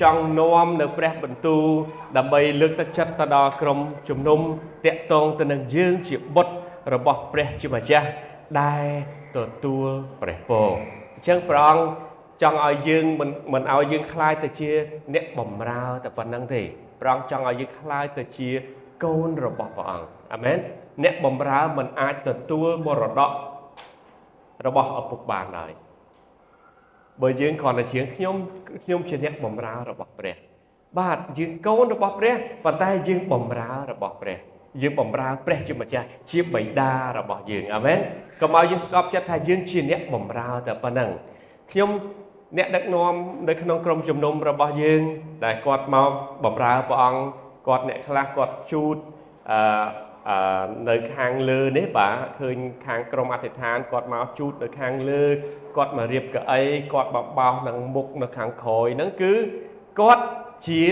ចង់នាំនៅព្រះបន្ទូលដើម្បីលើកទឹកចិត្តទៅដល់ក្រុមជំនុំតាក់ទងទៅនឹងយើងជាបុត្ររបស់ព្រះជាម្ចាស់ដែលទទួលព្រះពរអញ្ចឹងព្រះអង្គចង់ឲ្យយើងមិនមិនឲ្យយើងคล้ายទៅជា អ្នកបំរើតែប៉ុណ្្នឹងទេព្រះអង្គចង់ឲ្យយើងคล้ายទៅជាកូនរបស់ព្រះអង្គអាមែនអ្នកបំរើមិនអាចទទួលមរតករបស់ឪពុកបានឡើយ បើយើងគ្រាន់តែជាងខ្ញុំខ្ញុំជាអ្នកបំរើរបស់ព្រះ បាទយើងកូនរបស់ព្រះប៉ុន្តែយើងបំរើរបស់ព្រះយើងបំរើព្រះជាម្ចាស់ជាបិតារបស់យើងអាមែនកុំឲ្យយើងស្កប់ចិត្តថាយើងជាអ្នកបំរើតែប៉ុណ្ណឹងខ្ញុំអ្នកដឹកនាំនៅក្នុងក្រុមជំនុំរបស់យើង ដែលគាត់មកបំរើព្រះអង្គគាត់អ្នកខ្លះគាត់ជូតអឺនៅខាងលើនេះបាទឃើញខាងក្រុមអធិដ្ឋានគាត់មកជូតនៅខាងលើ គាត់មករៀបកៅអីគាត់បបោសនឹងមុខនៅខាងក្រោយហ្នឹងគឺគាត់ជា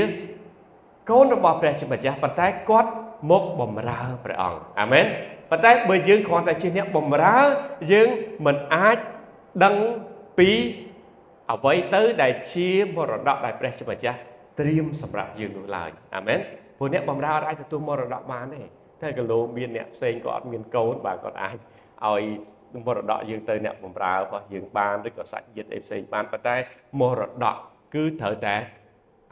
កូនរបស់ព្រះជាម្ចាស់ប៉ុន្តែគាត់មកបំរើព្រះអង្គអាមែនប៉ុន្តែបើយើងគ្រាន់តែជាអ្នកបំរើយើងមិនអាចដឹងពីអ្វីទៅដែលជាមរតកដែលព្រះជាម្ចាស់ត្រៀមសម្រាប់យើងនោះឡើយអាមែនព្រោះអ្នកបំរើអាចទទួលមរតកបានទេតែក៏លោមានអ្នកផ្សេងក៏អត់មានកូនបាទគាត់អាចឲ្យ មរតកយើងទៅអ្នកបំរើរបស់យើងបានឬក៏សាច់ញាតិអីផ្សេងបានប៉ុន្តែមរតកគឺត្រូវតែ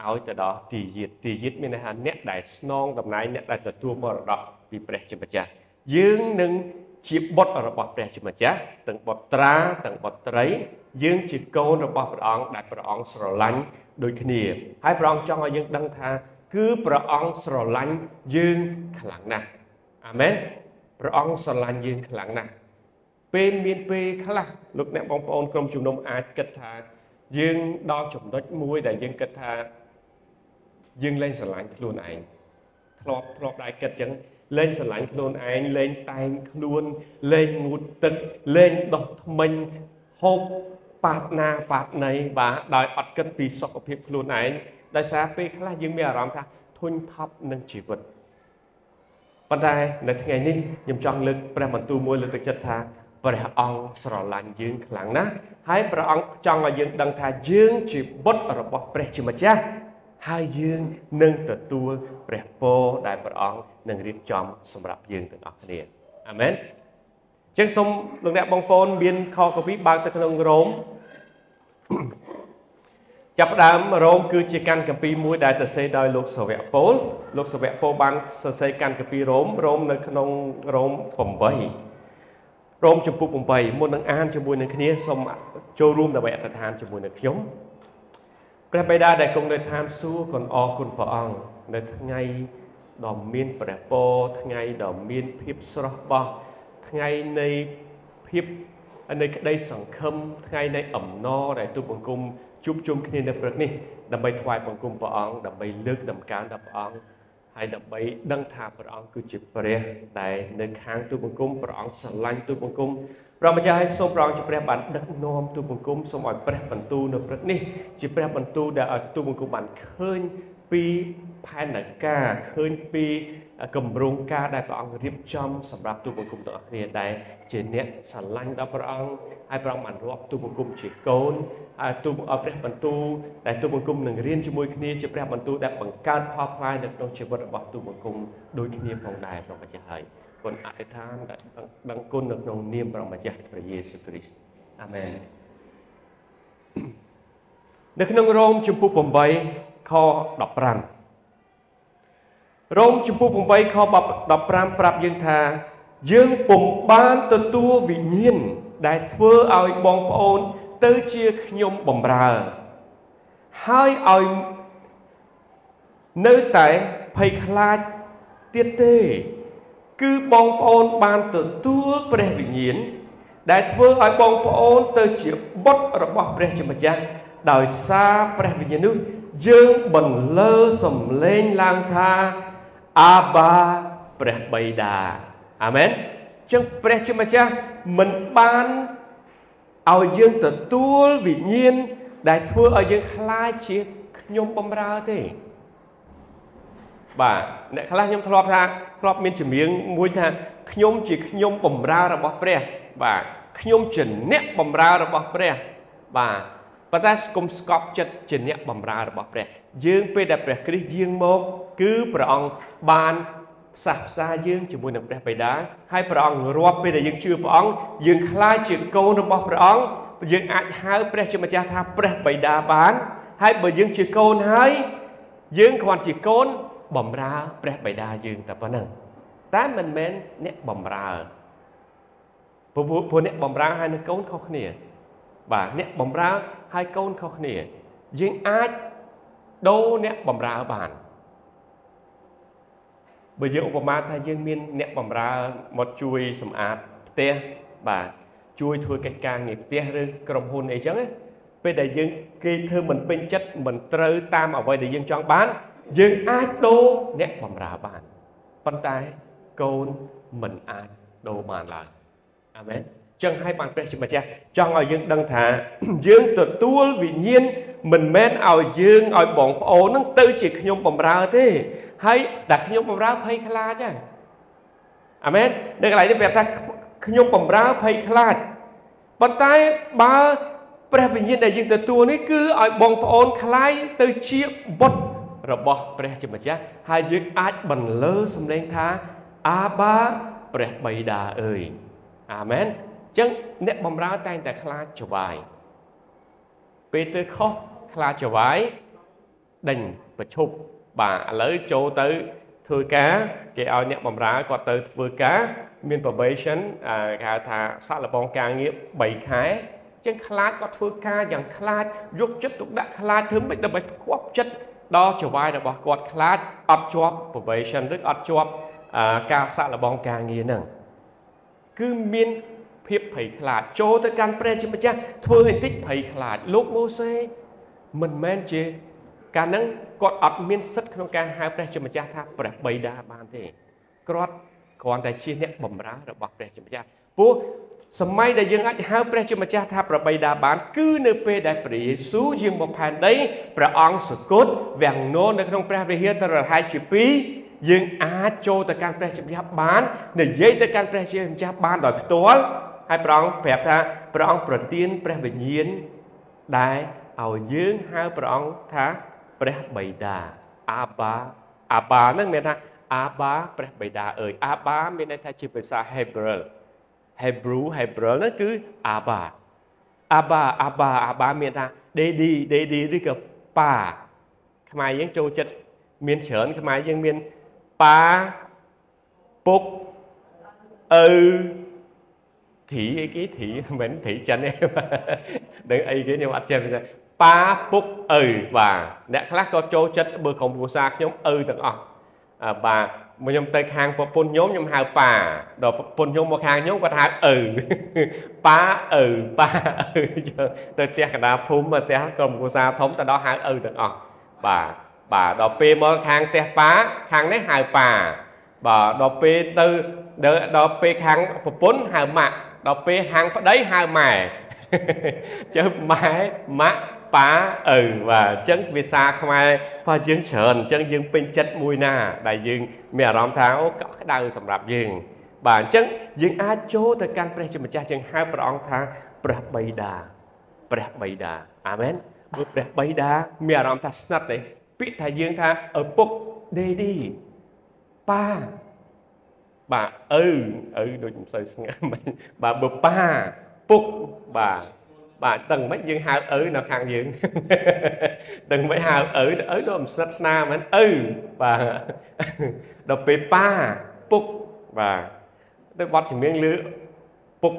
ឲ្យទៅដល់ទីយាតទីយាតមានន័យថាអ្នកដែលស្នងតំណែងអ្នកដែលទទួលមរតកពីព្រះជាម្ចាស់យើងនឹងជាបុត្ររបស់ព្រះជាម្ចាស់ទាំងបុត្រាទាំងបុត្រី យើងជាកូនរបស់ព្រះអង្គដែលព្រះអង្គស្រឡាញ់ដូចគ្នាហើយព្រះអង្គចង់ឲ្យយើងដឹងថា គឺព្រះអង្គស្រឡាញ់យើងខ្លាំងណាស់អាមែនព្រះអង្គស្រឡាញ់យើងខ្លាំងណាស់ ពេលមានពេលខ្លះលោកអ្នកបងប្អូនក្រុមជំនុំអាចគិតថា យើងដល់ចំណុចមួយដែលយើងគិតថាយើងលែងស្រឡាញ់ខ្លួនឯងធ្លាប់ធ្លាប់ដែរគិតចឹងលែងស្រឡាញ់ខ្លួនឯងលែងតែងខ្លួនលែងងូតទឹកលែងដោះថ្មិញហូបប៉ាតណាប៉ាតណីបាទដោយអត់គិតពីសុខភាពខ្លួនឯងដោយសារពេលខ្លះយើងមានអារម្មណ៍ថាធុញថប់នឹងជីវិតប៉ុន្តែនៅថ្ងៃនេះខ្ញុំចង់លើកព្រះបន្ទូលមួយលើកទឹកចិត្តថា ព្រះអង្គស្រឡាញ់យើងខ្លាំងណាស់ហើយព្រះអង្គចង់ឲ្យយើងដឹងថាយើងជាបុត្ររបស់ព្រះជាម្ចាស់ហើយយើងនឹងទទួលព្រះពរដែលព្រះអង្គនឹងរៀបចំសម្រាប់យើងទាំងអស់គ្នាអាមែនចឹងសូមលោកអ្នកបងប្អូនមានខកពីបើកទៅក្នុងរ៉ូមចាប់ផ្ដើមរ៉ូមគឺជាកាន់កាពីមួយដែលទៅសេដោយលោកសាវកពូលលោកសាវកពូលបានសរសេរកាន់កាពីរ៉ូមរ៉ូមនៅក្នុងរ៉ូម8 រ៉ូមចំពុក8មុននឹងអានជាមួយនឹងគ្នាសូមចូលរួមដើម្បីអធិដ្ឋានជាមួយនឹងខ្ញុំព្រះបិតាដែលគង់នៅឋានសួគ៌គុណអរគុណព្រះអង្គនៅថ្ងៃដ៏មានព្រះពរថ្ងៃដ៏មានភាពស្រស់បោះថ្ងៃនៃភាពនៃក្តីសង្ឃឹមថ្ងៃនៃអំណរដែលទូបង្គំជួបជុំគ្នានៅព្រឹកនេះដើម្បីថ្វាយបង្គំព្រះអង្គដើម្បីលើកដំកើងដល់ព្រះអង្គ ហើយដើម្បីដឹងថាព្រះអង្គគឺជាព្រះដែលនៅខាងទូបង្គំព្រះអង្គស្រឡាញ់ទូបង្គំព្រះម្ចាស់ឲ្យសូមព្រះអង្គជាព្រះបានដឹកនាំទូបង្គំសូមឲ្យព្រះបន្ទូលនៅព្រឹកនេះជាព្រះបន្ទូលដែលឲ្យទូបង្គំបានឃើញពីផែនការឃើញពីគម្រោងការដែលព្រះអង្គរៀបចំសម្រាប់ទូបង្គំទាំងអស់គ្នាដែលជាអ្នកស្រឡាញ់ដល់ព្រះអង្គហើយព្រះអង្គបានរាប់ទូបង្គំជាកូន ហើយទូព្រះបន្ទូលដែលទូបង្គំនឹងរៀនជាមួយគ្នាជាព្រះបន្ទូលដែលបង្កើតផលផ្លែនៅក្នុងជីវិតរបស់ទូបង្គំដូចគ្នាផងដែរព្រះម្ចាស់ហើយគុណអធិដ្ឋានដែលដឹងគុណនៅក្នុងនាមព្រះម្ចាស់ព្រះយេស៊ូវគ្រីស្ទអាមែននៅក្នុងរ៉ូមជំពូក8ខ15រ៉ូមជំពូក8ខ15ប្រាប់យើងថា យើងពុំបានទទួលវិញ្ញាណដែលធ្វើឲ្យបងប្អូន ទៅជាខ្ញុំបំរើហើយឲ្យនៅតែភ័យខ្លាចទៀតទេ គឺបងប្អូនបានទទួលព្រះវិញ្ញាណដែលធ្វើឲ្យបងប្អូនទៅជាបុត្ររបស់ព្រះជាម្ចាស់ដោយសារព្រះវិញ្ញាណនោះយើងបន្លឺសំឡេងឡើងថាអាបាព្រះបិតាអាមែនចឹងព្រះជាម្ចាស់មិនបាន ឲ្យយើងទទួលវិញ្ញាណដែលធ្វើឲ្យយើងខ្លាចជាខ្ញុំបំរើទេបាទអ្នកខ្លះខ្ញុំធ្លាប់ថាធ្លាប់មានចម្រៀងមួយថាខ្ញុំជាខ្ញុំបំរើរបស់ព្រះ បាទខ្ញុំជាអ្នកបំរើរបស់ព្រះ បាទប៉ុន្តែស្គុំស្កប់ចិត្តជាអ្នកបម្រើរបស់ព្រះ យើងពេលដែលព្រះគ្រីស្ទយាងមក គឺព្រះអង្គបាន ផ្សះផ្សាយើងជាមួយនឹងព្រះបិតាហើយព្រះអង្គរាប់ពេលដែលយើងជឿព្រះអង្គយើងខ្លាចជាកូនរបស់ព្រះអង្គយើងអាចហៅព្រះជាម្ចាស់ថាព្រះបិតាបាន ហើយបើយើងជាកូនហើយយើងគ្រាន់ជាកូនបំរើព្រះបិតាយើងតែប៉ុណ្ណឹងតែមិនមែនអ្នកបំរើព្រោះព្រោះអ្នកបំរើហើយនឹងកូនខុសគ្នា បាទអ្នកបំរើហើយកូនខុសគ្នា យើងអាចដូរអ្នកបំរើបាន បើយើងឧបមាថាយើងមានអ្នកបំរើមកជួយសម្អាតផ្ទះបាទជួយធ្វើកិច្ចការងារផ្ទះឬក្រុមហ៊ុនអីចឹងពេលដែលយើងគេធ្វើមិនពេញចិត្តមិនត្រូវតាមអ្វីដែលយើងចង់បាន យើងអាចដូរអ្នកបំរើបានប៉ុន្តែកូនមិនអាចដូរបានឡើយអាមែនចឹងហើយបានព្រះជាម្ចាស់ចង់ឲ្យយើងដឹងថាយើងទទួលវិញ្ញាណមិនមែនឲ្យយើងឲ្យបងប្អូននឹងទៅជាខ្ញុំបំរើទេ ហើយតែខ្ញុំបំរើភ័យខ្លាចហើយអាមែននៅកន្លែងនេះប្រាប់ថាខ្ញុំបំរើភ័យខ្លាចប៉ុន្តែបើព្រះវិញ្ញាណដែលយើងទទួលនេះគឺឲ្យបងប្អូនคล้ายទៅជាបុត្ររបស់ព្រះជាម្ចាស់ហើយយើងអាចបន្លឺសម្លេងថាអាបាព្រះបិតាអើយអាមែនចឹងអ្នកបំរើតែងតែខ្លាចច្បាយពេលទៅខុសខ្លាចច្បាយដេញប្រឈប់ បាទឥឡូវចូលទៅធ្វើការគេឲ្យអ្នកបំរើគាត់ទៅធ្វើការមាន probation គេហៅថាសាក់លបងការងារ3ខែចឹងខ្លាចគាត់ធ្វើការយ៉ាងខ្លាចយកចិត្តទុកដាក់ខ្លាចធ្វើមិនដើម្បីគប់ចិត្តដល់ចវាយរបស់គាត់ខ្លាចអត់ជាប់ probation ឬអត់ជាប់ការសាក់លបងការងារហ្នឹងគឺមានភាពភ័យខ្លាចចូលទៅកាន់ព្រះជាម្ចាស់ធ្វើឲ្យតិចភ័យខ្លាចលោកម៉ូសេមិនមែនជា កាលហ្នឹងគាត់អត់មានសិទ្ធិក្នុងការហៅព្រះជាម្ចាស់ថាព្រះបិតាបានទេគាត់គ្រាន់តែជាអ្នកបម្រើរបស់ព្រះជាម្ចាស់ព្រោះសម័យដែលយើងអាចហៅព្រះជាម្ចាស់ថាព្រះបិតាបាន គឺនៅពេលដែលព្រះយេស៊ូវយាងមកផែនដីព្រះអង្គសគត់វាំងនោនៅក្នុងព្រះវិហារទៅរហែកជា2យើងអាចចូលទៅកាន់ព្រះជាម្ចាស់បាននិយាយទៅកាន់ព្រះជាម្ចាស់បានដោយផ្ទាល់ហើយព្រះអង្គប្រាប់ថាព្រះអង្គប្រទានព្រះវិញ្ញាណដែលឲ្យយើងហៅព្រះអង្គថា ព្រះបិតាអាបាអាបានឹងមានថាអាបាព្រះបិតាអើយអាបាមានន័យថាជាភាសា Hebrew Hebrew Hebrew ហ្នឹងគឺអាបាអាបាអាបាអាបាមានថា Daddy Daddy ឬក៏ប៉ាខ្មែរយើងចូលចិត្តមានច្រើនខ្មែរយើងមានប៉ាពុកឪធីអីគេធីមិនមែនធីចិនទេដឹងអីគេខ្ញុំអត់ចេះ ប៉ាពុកឪបាទអ្នកខ្លះក៏ចូលចិត្តបើក្រុមគ្រួសារខ្ញុំឪទាំងអស់បាទមកខ្ញុំទៅខាងប្រពន្ធខ្ញុំខ្ញុំហៅប៉ាដល់ប្រពន្ធខ្ញុំមកខាងខ្ញុំគាត់ហៅឪប៉ាឪប៉ាឪទៅផ្ទះកណ្ដាលភូមិផ្ទះក្រុមគ្រួសារធំទៅដល់ហៅឪទាំងអស់បាទបាទដល់ពេលមកខាងផ្ទះប៉ាខាងនេះហៅប៉ាបាទដល់ពេលទៅដល់ពេលខាងប្រពន្ធហៅម៉ាក់ដល់ពេលហាងប្តីហៅម៉ែជើម៉ែម៉ាក់ ប៉ាឪបាទអញ្ចឹងភាសាខ្មែរបើយើងច្រើនអញ្ចឹងយើងពេញចិត្តមួយណា ដែលយើងមានអារម្មណ៍ថាអូកក់ក្ដៅសម្រាប់យើង បាទអញ្ចឹងយើងអាចចូលទៅកាន់ព្រះជាម្ចាស់យើងហៅព្រះអង្គថាព្រះបិតាព្រះបិតាអាមែនព្រោះព្រះបិតាមានអារម្មណ៍ថាស្និទ្ធទេពាក្យថាយើងថាឪពុក daddy ប៉ាបាទឪឪដូចមិនសូវស្ងាត់បាទបើប៉ាពុកបាទ បាទដឹងមិនយើងហៅឪនៅខាងយើងដឹងមិនហៅឪឪដូចមិនស្និទ្ធស្នាលមែនឪបាទដល់ពេលប៉ាពុកបាទទៅបត់ជំនាញលើពុក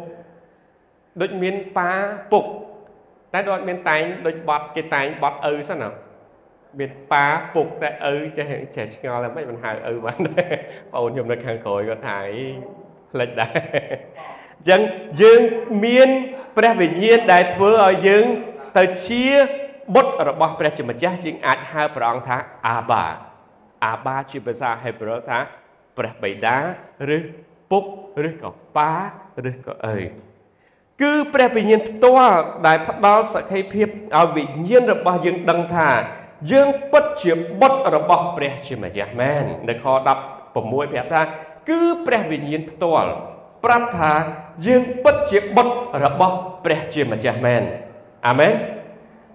ដូចមានប៉ាពុកតែដូចមានតែងដូចបត់គេតែងបត់ឪសិនណាមានប៉ាពុកតែឪចេះចេះឆ្ងល់តែមិនមិនហៅឪបានដែរបងអូនខ្ញុំនៅខាងក្រោយគាត់ថាអីផ្លេចដែរ អញ្ចឹងយើងមានព្រះវិញ្ញាណដែលធ្វើឲ្យយើងទៅជាបុត្ររបស់ព្រះជាម្ចាស់ជាងអាចហៅព្រះអង្គថាអាបាអាបាជាភាសាហេប្រឺថាព្រះបិតាឬពុកឬក៏ប៉ាឬក៏អើយគឺព្រះវិញ្ញាណផ្ទាល់ដែលផ្ដល់សក្ខីភាពឲ្យវិញ្ញាណរបស់យើងដឹងថាយើងពិតជាបុត្ររបស់ព្រះជាម្ចាស់មែននៅខ16ប្រាប់ថាគឺព្រះវិញ្ញាណផ្ទាល់ ប្រាប់ថាយើងពិតជាបុត្ររបស់ព្រះជាម្ចាស់មែនអាមែន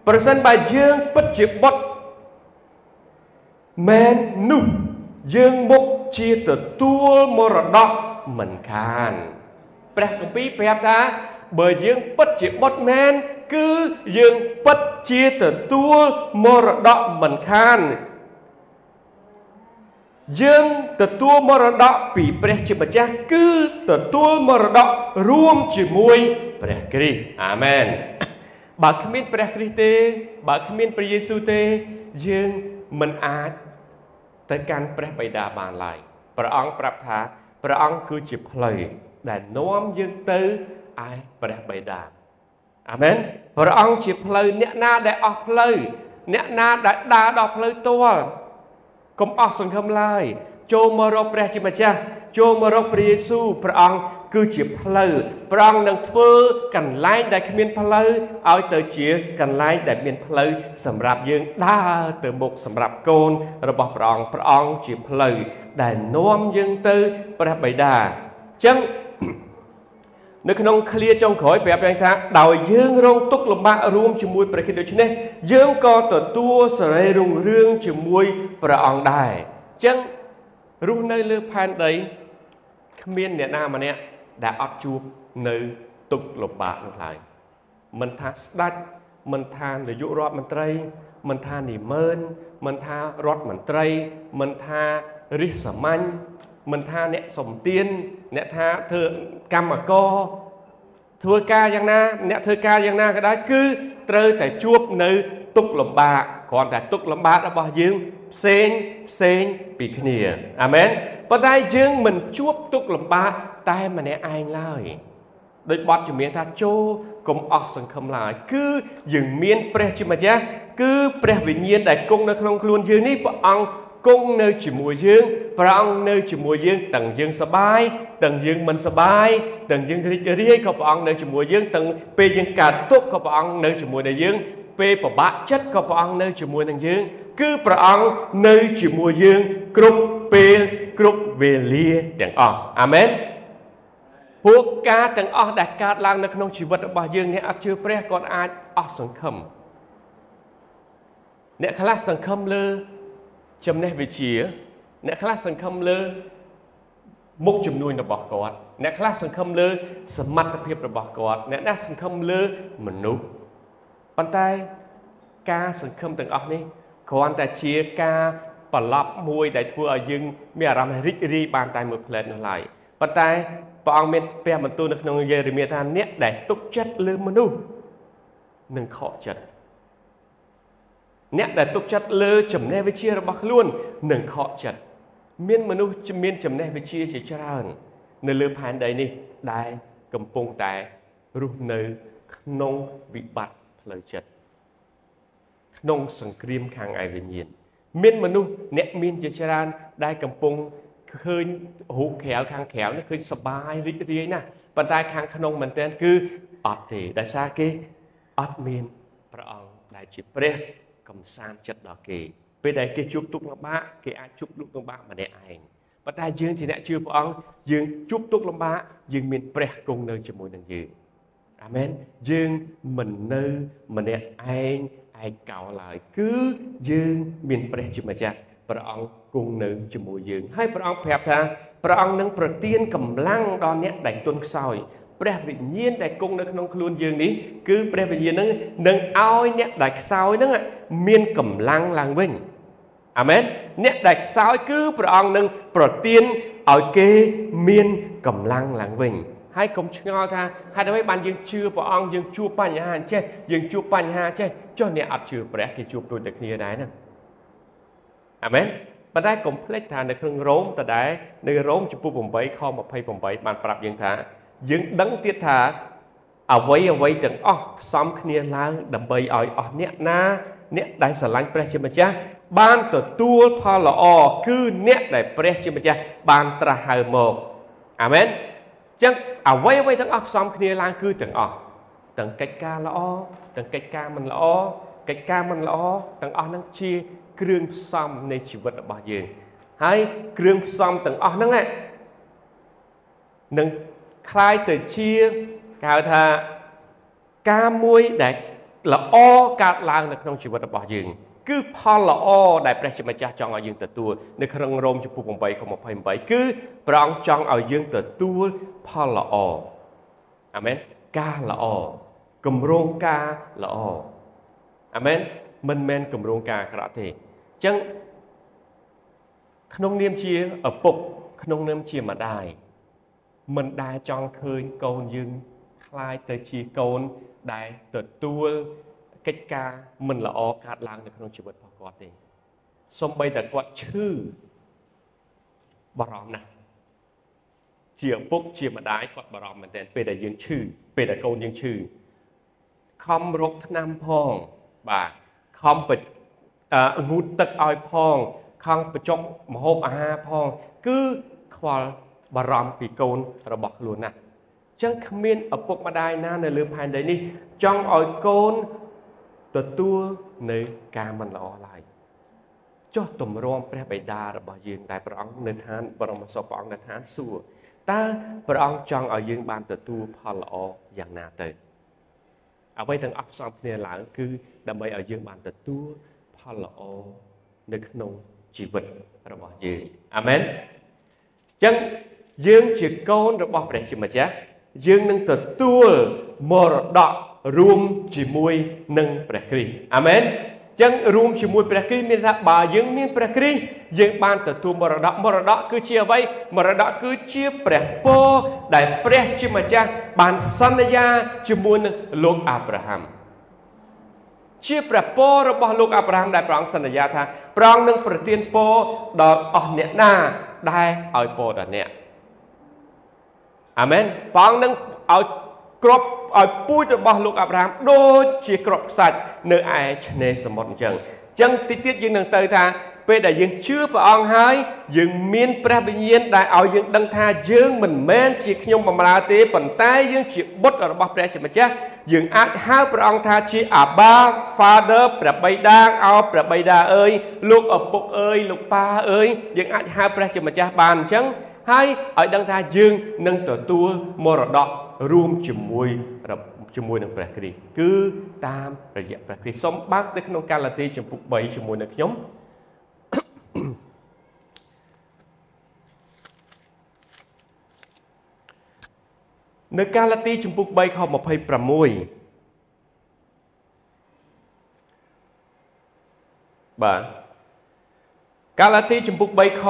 ប្រសិនបើយើងពិតជាបុត្រមែននោះយើងមុខជាទទួលមរតកមិនខានព្រះគម្ពីរប្រាប់ថាបើយើងពិតជាបុត្រមែនគឺយើងពិតជាទទួលមរតកមិនខាន យើងទទួលមរតកពីព្រះជាម្ចាស់គឺទទួលមរតករួមជាមួយព្រះគ្រីស្ទអាមែនបើគ្មានព្រះគ្រីស្ទទេបើគ្មានព្រះយេស៊ូវទេ យើងមិនអាចទៅកាន់ព្រះបិតាបានឡើយព្រះអង្គប្រាប់ថាព្រះអង្គគឺជាផ្លូវដែលនាំយើងទៅឯព្រះបិតាអាមែនព្រះអង្គជាផ្លូវអ្នកណាដែលអស់ផ្លូវអ្នកណាដែលដើរដល់ផ្លូវទាល់ កុំអស់សង្ឃឹមឡើយចូលមករកព្រះជាម្ចាស់ចូលមករកព្រះយេស៊ូវព្រះអង្គគឺជាផ្លូវព្រះអង្គនឹងធ្វើកន្លែងដែលគ្មានផ្លូវឲ្យទៅជាកន្លែងដែលមានផ្លូវសម្រាប់យើងដើរទៅមុខសម្រាប់កូនរបស់ព្រះអង្គព្រះអង្គជាផ្លូវដែលនាំយើងទៅព្រះបិតាអញ្ចឹង នៅក្នុងឃ្លាចុងក្រោយប្រាប់យ៉ាងថាដោយយើងរងទុក្ខលំបាករួមជាមួយព្រះគិតដូច្នេះយើងក៏ទទួលសេរីរុងរឿងជាមួយព្រះអង្គដែរអញ្ចឹងរស់នៅលើផែនដីគ្មានអ្នកណាម្នាក់ដែលអត់ជួបនៅទុក្ខលំបាកនោះឡើយមិនថាស្ដេចមិនថានាយករដ្ឋមន្ត្រី មិនថានិមឺនមិនថារដ្ឋមន្ត្រី មិនថារិះសាមញ្ញ មិនថាអ្នកសំទៀនអ្នកថាធ្វើកម្មករធ្វើការយ៉ាងណា អ្នកធ្វើការយ៉ាងណាក៏ដោយគឺត្រូវតែជួបនៅទុកលំបាកគ្រាន់តែទុកលំបាករបស់យើងផ្សេងផ្សេងពីគ្នាអាមែនប៉ុន្តែយើងមិនជួបទុកលំបាកតែម្នាក់ឯងឡើយដោយបទជំនាញថាចូលកុំអស់សង្ឃឹមឡើយគឺយើងមានព្រះជាម្ចាស់គឺព្រះវិញ្ញាណដែលគង់នៅក្នុងខ្លួនយើងនេះព្រះអង្គ គង់នៅជាមួយយើងព្រះអង្គនៅជាមួយយើងទាំងយើងសប្បាយទាំងយើងមិនសប្បាយទាំងយើងរីករាយក៏ព្រះអង្គនៅជាមួយយើងទាំងពេលយើងកើតទុក្ខក៏ព្រះអង្គនៅជាមួយនឹងយើងពេលពិបាកចិត្តក៏ព្រះអង្គនៅជាមួយនឹងយើង គឺព្រះអង្គនៅជាមួយយើង គ្រប់ពេលគ្រប់វេលាទាំងអស់អាមែនពួកការទាំងអស់ដែលកើតឡើងនៅក្នុងជីវិតរបស់យើងអ្នកអត់ជឿព្រះគាត់អាចអស់សង្ឃឹមអ្នកខ្លះសង្ឃឹមលើ ចំណេះវិជ្ជាអ្នកខ្លះសង្ឃឹមលើមុខជំនួញរបស់គាត់អ្នកខ្លះសង្ឃឹមលើសមត្ថភាពរបស់គាត់អ្នកណាសង្ឃឹមលើមនុស្សប៉ុន្តែការសង្ឃឹមទាំងអស់នេះគ្រាន់តែជាការប្រឡប់មួយដែលធ្វើឲ្យយើងមានអារម្មណ៍រីករាយបានតែមួយផ្លែតនោះឡើយប៉ុន្តែព្រះអង្គមានព្រះបន្ទូលនៅក្នុងយេរេមៀថាអ្នកដែលទុកចិត្តលើមនុស្សនឹងខកចិត្ត អ្នកដែលទុកចិត្តលើចំណេះវិជ្ជារបស់ខ្លួននឹងខកចិត្តមានមនុស្សមានចំណេះវិជ្ជាជាច្រើន នៅលើផែនដីនេះដែលកំពុងតែរស់នៅក្នុងវិបត្តិផ្លូវចិត្តក្នុងសង្គ្រាមខាងឯវិញ្ញាណមានមនុស្សអ្នកមានជាច្រើនដែលកំពុងឃើញរូបក្រៅខាងក្រៅនេះឃើញសបាយរីករាយណាស់ប៉ុន្តែខាងក្នុងមែនទែនគឺអត់ទេដោយសារគេអត់មានព្រះអង្គដែលជាព្រះ កំសាន្តចិត្តដល់គេពេលដែលគេជួបទុក្ខលំបាកគេអាចជួបទុក្ខលំបាកម្នាក់ឯងប៉ុន្តែយើងជាអ្នកជឿព្រះអង្គយើងជួបទុក្ខលំបាកយើងមានព្រះគង់នៅជាមួយនឹងយើងអាមែនយើងមិននៅម្នាក់ឯងឯកោឡើយគឺយើងមានព្រះជាម្ចាស់ព្រះអង្គគង់នៅជាមួយយើងហើយព្រះអង្គប្រាប់ថាព្រះអង្គនឹងប្រទានកម្លាំងដល់អ្នកដែលទន់ខ្សោយ ព្រះវិញ្ញាណដែលគង់នៅក្នុងខ្លួនយើងនេះគឺព្រះវិញ្ញាណនឹងនឹងឲ្យអ្នកដែលខ្សោយនឹងមានកម្លាំងឡើងវិញអាមែនអ្នកដែលខ្សោយគឺព្រះអង្គនឹងប្រទានឲ្យគេមានកម្លាំងឡើងវិញហើយកុំឆ្ងល់ថាហេតុអ្វីបានយើងជឿព្រះអង្គយើងជួបបញ្ហាអញ្ចេះយើងជួបបញ្ហាអញ្ចេះចុះអ្នកអត់ជឿព្រះគេជួបដូចតែគ្នាដែរហ្នឹងអាមែនប៉ុន្តែកុំភ្លេចថានៅក្នុងរ៉ូមតដែរនៅរ៉ូមចំពោះ8ខ28បានប្រាប់យើងថា យើងដឹងទៀតថាអ្វីអ្វីទាំងអស់ផ្សំគ្នាឡើងដើម្បីឲ្យអស់អ្នកណាអ្នកដែលស្រឡាញ់ព្រះជាម្ចាស់បានទទួលផលល្អគឺអ្នកដែលព្រះជាម្ចាស់បានត្រាស់ហៅមកអាមែនចឹងអ្វីអ្វីទាំងអស់ផ្សំគ្នាឡើងគឺទាំងអស់ទាំងកិច្ចការល្អទាំងកិច្ចការមិនល្អកិច្ចការមិនល្អទាំងអស់ហ្នឹងជាគ្រឿងផ្សំនៃជីវិតរបស់យើងហើយគ្រឿងផ្សំទាំងអស់ហ្នឹងនឹង คล้ายទៅជាគេហៅថាការមួយដែល ល្អកើតឡើងនៅក្នុងជីវិតរបស់យើងគឺផលល្អដែលព្រះជាម្ចាស់ចង់ឲ្យយើងទទួលនៅក្នុងរ៉ូមចំពោះ8ខ28គឺព្រះអង្គចង់ឲ្យយើងទទួលផលល្អអាមែនការល្អគម្រោងការល្អអាមែនមិនមែនគម្រោងការអាក្រក់ទេអញ្ចឹងក្នុងនាមជាឪពុកក្នុងនាមជាម្ដាយ មិនដែលចង់ឃើញកូនយើងខ្លាយទៅជាកូនដែលទទួលកិច្ចការមិនល្អកើតឡើងនៅក្នុងជីវិតរបស់គាត់ទេសូម្បីតែគាត់ឈឺបារម្ភណាស់ជាឪពុកជាម្ដាយគាត់បារម្ភមែនទែនពេលដែលយើងឈឺពេលដែលកូនយើងឈឺខំរកថ្នាំផងបាទខំបិទងូតទឹកឲ្យផងខំបញ្ចុកមហូបអាហារផង គឺខ្វល់ បារម្ភពីកូនរបស់ខ្លួនណាស់ចឹងគ្មានឪពុកម្ដាយណានៅលើផែនដីនេះ ចង់ឲ្យកូនទទួលនៅការមិនល្អឡើយចុះទម្រាំព្រះបិតារបស់យើងតែព្រះអង្គនៅឋានបរមសុខព្រះអង្គនៅឋានសួគ៌តើព្រះអង្គចង់ឲ្យយើងបានទទួលផលល្អយ៉ាងណាទៅអ្វីទាំងអស់ផ្សំគ្នាឡើងគឺដើម្បីឲ្យយើងបានទទួលផលល្អនៅក្នុងជីវិតរបស់យើងអាមែនអញ្ចឹង យើងជាកូនរបស់ព្រះជាម្ចាស់យើងនឹងទទួលមរតករួមជាមួយនឹងព្រះគ្រីស្ទអាមែនចឹងរួមជាមួយព្រះគ្រីស្ទមានថាបើយើងមានព្រះគ្រីស្ទយើងបានទទួលមរតកមរតកគឺជាអ្វីមរតកគឺជាព្រះពរដែលព្រះជាម្ចាស់បានសន្យាជាមួយនឹងលោកអាប់រ៉ាហាំជាព្រះពររបស់លោកអាប់រ៉ាហាំដែលព្រះអង្គសន្យាថាព្រះអង្គនឹងប្រទានពរដល់អស់អ្នកណាដែលឲ្យពរដល់អ្នក អាមែនព្រះអង្គនឹងឲ្យក្របឲ្យពូជរបស់លោកអាប់រ៉ាហាំដូចជាក្របខ្សាច់នៅឯឆ្នេរសមុទ្រអញ្ចឹងអញ្ចឹងតិចទៀតយើងនឹងទៅថាពេលដែលយើងជឿព្រះអង្គហើយយើងមានព្រះវិញ្ញាណដែលឲ្យយើងដឹងថាយើងមិនមែនជាខ្ញុំបម្រើទេប៉ុន្តែយើងជាបុត្ររបស់ព្រះជាម្ចាស់យើងអាចហៅព្រះអង្គថាជា Abba Father ព្រះបិតាអោព្រះបិតាអើយលោកឪពុកអើយលោកប៉ាអើយយើងអាចហៅព្រះជាម្ចាស់បានអញ្ចឹង ហើយឲ្យដឹងថាយើងនឹងទទួលមរតករួមជាមួយជាមួយនឹងព្រះគ្រីស្ទគឺតាមរយៈព្រះគ្រីស្ទសូមបើកទៅក្នុងកាឡាទីចំពុក3ជាមួយនឹងខ្ញុំនៅកាឡាទីចំពុក3ខ26បាទ កាឡាទីចំពុក3ខ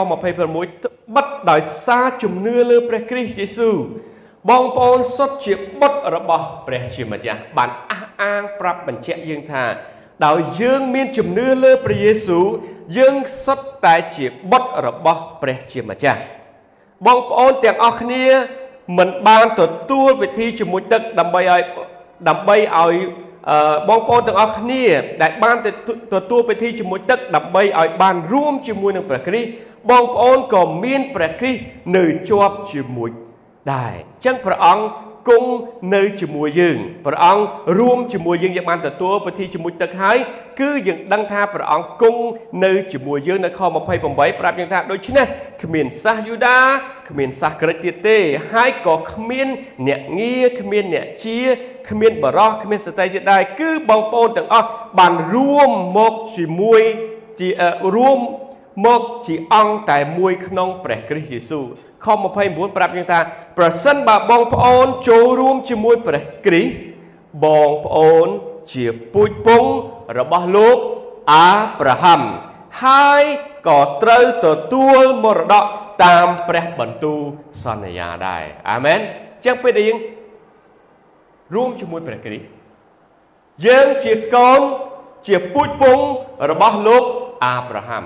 26បិទដោយសារជំនឿលើព្រះគ្រីស្ទយេស៊ូវបងប្អូនសុទ្ធជាបុត្ររបស់ព្រះជាម្ចាស់បានអះអាងប្រាប់បញ្ជាក់យើងថា ដោយយើងមានជំនឿលើព្រះយេស៊ូវយើងសុទ្ធតែជាបុត្ររបស់ព្រះជាម្ចាស់បងប្អូនទាំងអស់គ្នាមិនបានទទួលវិធីជាមួយទឹកដើម្បីឲ្យដើម្បីឲ្យ បងប្អូនទាំងអស់គ្នាដែលបានទទួលពិធីជាមួយទឹកដើម្បីឲ្យបានរួមជាមួយនឹងព្រះគ្រីស្ទបងប្អូនក៏មានព្រះគ្រីស្ទនៅជាប់ជាមួយដែរអញ្ចឹងព្រះអង្គ គង់នៅជាមួយយើងព្រះអង្គរួមជាមួយយើងយើងបានទទួលពិធីជាមួយទឹកហើយគឺយើងដឹងថាព្រះអង្គគង់នៅជាមួយយើងនៅខ28ប្រាប់យើងថាដូច្នេះគ្មានសាសយូដាគ្មានសាសក្រិចទៀតទេ ហើយក៏គ្មានអ្នកងារគ្មានអ្នកជាគ្មានបរោះគ្មានស្ត្រីទៀតដែរគឺបងប្អូនទាំងអស់បានរួមមកជាមួយជារួមមកជាអង្គតែមួយក្នុងព្រះគ្រីស្ទយេស៊ូវ ខ29ប្រាប់យើងថាប្រសិនបើបងប្អូនចូលរួមជាមួយព្រះគ្រីស្ទបងប្អូនជាពូជពងរបស់លោកអាប់រ៉ាហាំហើយក៏ត្រូវទទួលមរតកតាមព្រះបន្ទូលសន្យាដែរអាមែនចឹងពេលដែលយើងរួមជាមួយព្រះគ្រីស្ទយើងជាកូនជាពូជពងរបស់លោកអាប់រ៉ាហាំ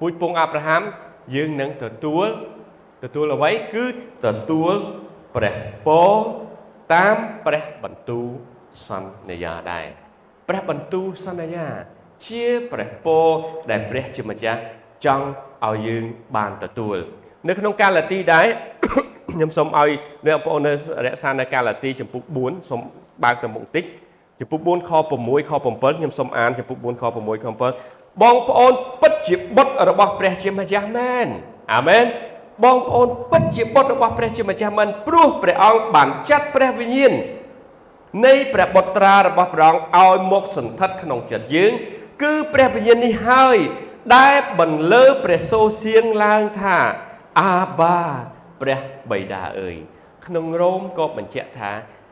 ពូជពងអាប់រ៉ាហាំយើងនឹងទទួល ទទួលអ្វីគឺទទួលព្រះពរតាមព្រះបន្ទូលសន្យាដែរព្រះបន្ទូលសន្យា ជាព្រះពរដែលព្រះជាម្ចាស់ចង់ឲ្យយើងបានទទួល នៅក្នុងកាឡាទីដែរខ្ញុំសូមឲ្យអ្នកបងប្អូននៅរក្សានៅកាឡាទីចំពុក4សូមបើកទៅមុខតិចចំពុក4ខ6ខ7ខ្ញុំសូមអានចំពុក4ខ6ខ7បងប្អូនពិតជាបុត្ររបស់ព្រះជាម្ចាស់មែនអាមែន បងប្អូនពិតជាបុត្ររបស់ព្រះជាម្ចាស់មិនព្រោះព្រះអង្គបានចាត់ព្រះវិញ្ញាណនៃព្រះបុត្រារបស់ព្រះអង្គឲ្យមកសន្ធិដ្ឋក្នុងចិត្តយើង គឺព្រះវិញ្ញាណនេះហើយដែលបន្លឺព្រះសូរសៀងឡើងថាអាបាព្រះបិតាអើយក្នុងរ៉ូមក៏បញ្ជាក់ថា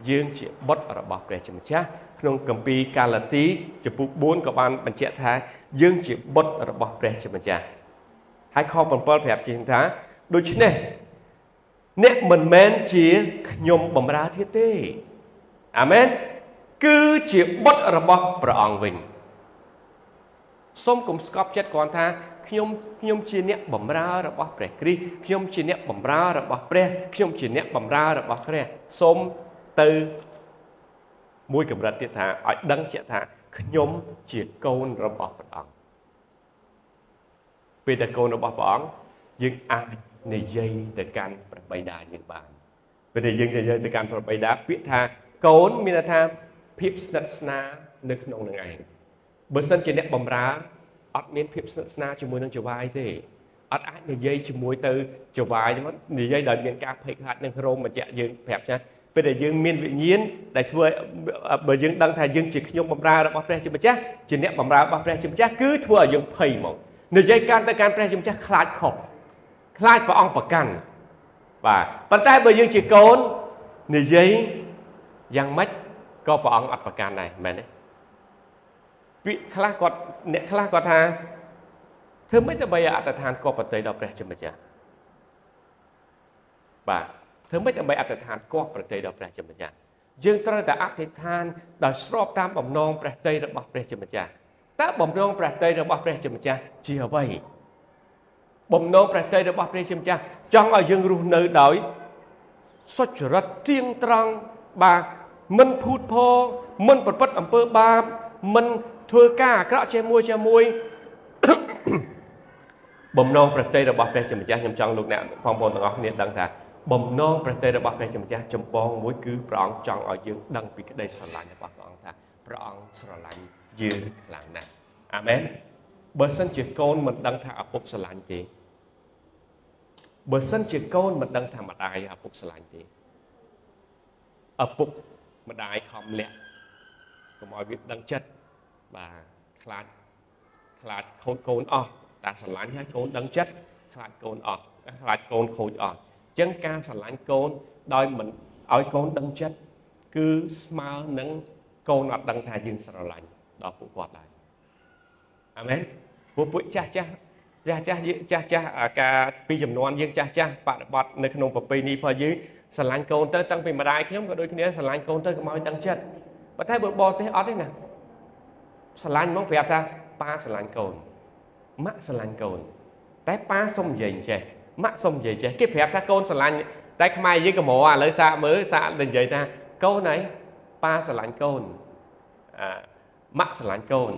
យើងជាបុត្ររបស់ព្រះជាម្ចាស់ក្នុងគម្ពីរកាឡាទីចំពុក4ក៏បានបញ្ជាក់ថាយើងជាបុត្ររបស់ព្រះជាម្ចាស់ហើយខ7ប្រាប់ជាងថា ដូច្នេះអ្នកមិនមែនជាខ្ញុំបំរើទៀតទេអាមែនគឺជាបុត្ររបស់ព្រះអង្គវិញសូមកុំស្កប់ចិត្តគ្រាន់ថាខ្ញុំខ្ញុំជាអ្នកបម្រើរបស់ព្រះគ្រីស្ទខ្ញុំជាអ្នកបម្រើរបស់ព្រះខ្ញុំជាអ្នកបម្រើរបស់ព្រះសូមទៅមួយកម្រិតទៀតថាឲ្យដឹងជាក់ថាខ្ញុំជាកូនរបស់ព្រះអង្គពេលតែកូនរបស់ព្រះអង្គយើងអាច និយាយទៅកាន់ព្រះបិតាយើងបានពេលដែលយើងនិយាយទៅកាន់ព្រះបិតាពាក្យថាកូនមានន័យថាភាពស្និទ្ធស្នាលនៅក្នុងនឹងឯងបើសិនជាអ្នកបម្រើអត់មានភាពស្និទ្ធស្នាលជាមួយនឹងចៅហ្វាយទេអត់អាចនិយាយជាមួយទៅចៅហ្វាយមកនិយាយដោយមានការភ័យខ្លាចនឹងរោមបញ្ជាក់យើងប្រាប់ចាពេលដែលយើងមានវិញ្ញាណដែលធ្វើបើយើងដឹងថាយើងជាខ្ញុំបម្រើរបស់ព្រះជាម្ចាស់ជាអ្នកបម្រើរបស់ព្រះជាម្ចាស់គឺធ្វើឲ្យយើងភ័យហ្មងនិយាយកាន់ទៅកាន់ព្រះជាម្ចាស់ខ្លាចខុស ខ្លាចព្រះអង្គប្រកាន់បាទប៉ុន្តែបើយើងជាកូននិយាយយ៉ាងម៉េចក៏ព្រះអង្គអត់ប្រកាន់ដែរមែនទេពាក្យខ្លះគាត់អ្នកខ្លះគាត់ថាធ្វើម៉េចដើម្បីអត្តឋានគប់ប្រតិដល់ព្រះជាម្ចាស់បាទធ្វើម៉េចដើម្បីអត្តឋានគប់ប្រតិដល់ព្រះជាម្ចាស់យើងត្រូវតែអធិដ្ឋានដោយស្របតាមបំណងព្រះតីរបស់ព្រះជាម្ចាស់តើបំណងព្រះតីរបស់ព្រះជាម្ចាស់ជាអ្វី បំណងព្រះតីរបស់ព្រះជាម្ចាស់ចង់ឲ្យយើងរស់នៅដោយសុចរិតទៀងត្រង់បាទមិនភូតភរមិនប្រព្រឹត្តអំពើបាប មិនធ្វើការអាក្រក់ជាមួយជាមួយបំណងប្រតិរបស់ព្រះជាម្ចាស់ខ្ញុំចង់លោកអ្នកបងប្អូនទាំងអស់គ្នាដឹងថាបំណងប្រតិរបស់ព្រះជាម្ចាស់ចម្បងមួយគឺព្រះអង្គចង់ឲ្យយើងដឹងពីក្តីស្រឡាញ់របស់ព្រះអង្គថាព្រះអង្គស្រឡាញ់យើងខ្លាំងណាស់អាមែនបើសិនជាកូនមិនដឹងថាឪពុកស្រឡាញ់ទេ បើសិនជាកូនមិនដឹងថាម្ដាយឪពុកស្រឡាញ់ទេឪពុកម្ដាយខំលាក់កុំឲ្យវាដឹងចិត្តបាទខ្លាចខ្លាចខូចកូនអស់តែស្រឡាញ់ឲ្យកូនដឹងចិត្តខ្លាចកូនអស់ខ្លាចកូនខូចអស់អញ្ចឹងការស្រឡាញ់កូនដោយមិនឲ្យកូនដឹងចិត្តគឺស្មើនឹងកូនអត់ដឹងថាយើងស្រឡាញ់ដល់ពួកគាត់ដែរអាមែនពួកពួកចាស់ចាស់ ចាស់ចាស់ចាស់ចាស់ការពីចំនួនយើងចាស់ចាស់បប្រតិបត្តិនៅក្នុងប្រពៃណីរបស់យើងស្រឡាញ់កូនទៅតាំងពីម្ដាយខ្ញុំក៏ដូចគ្នាស្រឡាញ់កូនទៅកុំឲ្យដឹងចិត្តប៉ុន្តែបើបរទេសអត់ទេណាស្រឡាញ់មកប្រាប់ថាប៉ាស្រឡាញ់កូនម៉ាក់ស្រឡាញ់កូន តែប៉ាសុំនិយាយចេះម៉ាក់សុំនិយាយចេះគេប្រាប់ថាកូនស្រឡាញ់តែខ្មែរយើងកម្រឥឡូវសាកមើលសាកនិយាយថាកូនអីប៉ាស្រឡាញ់កូនអាម៉ាក់ស្រឡាញ់កូន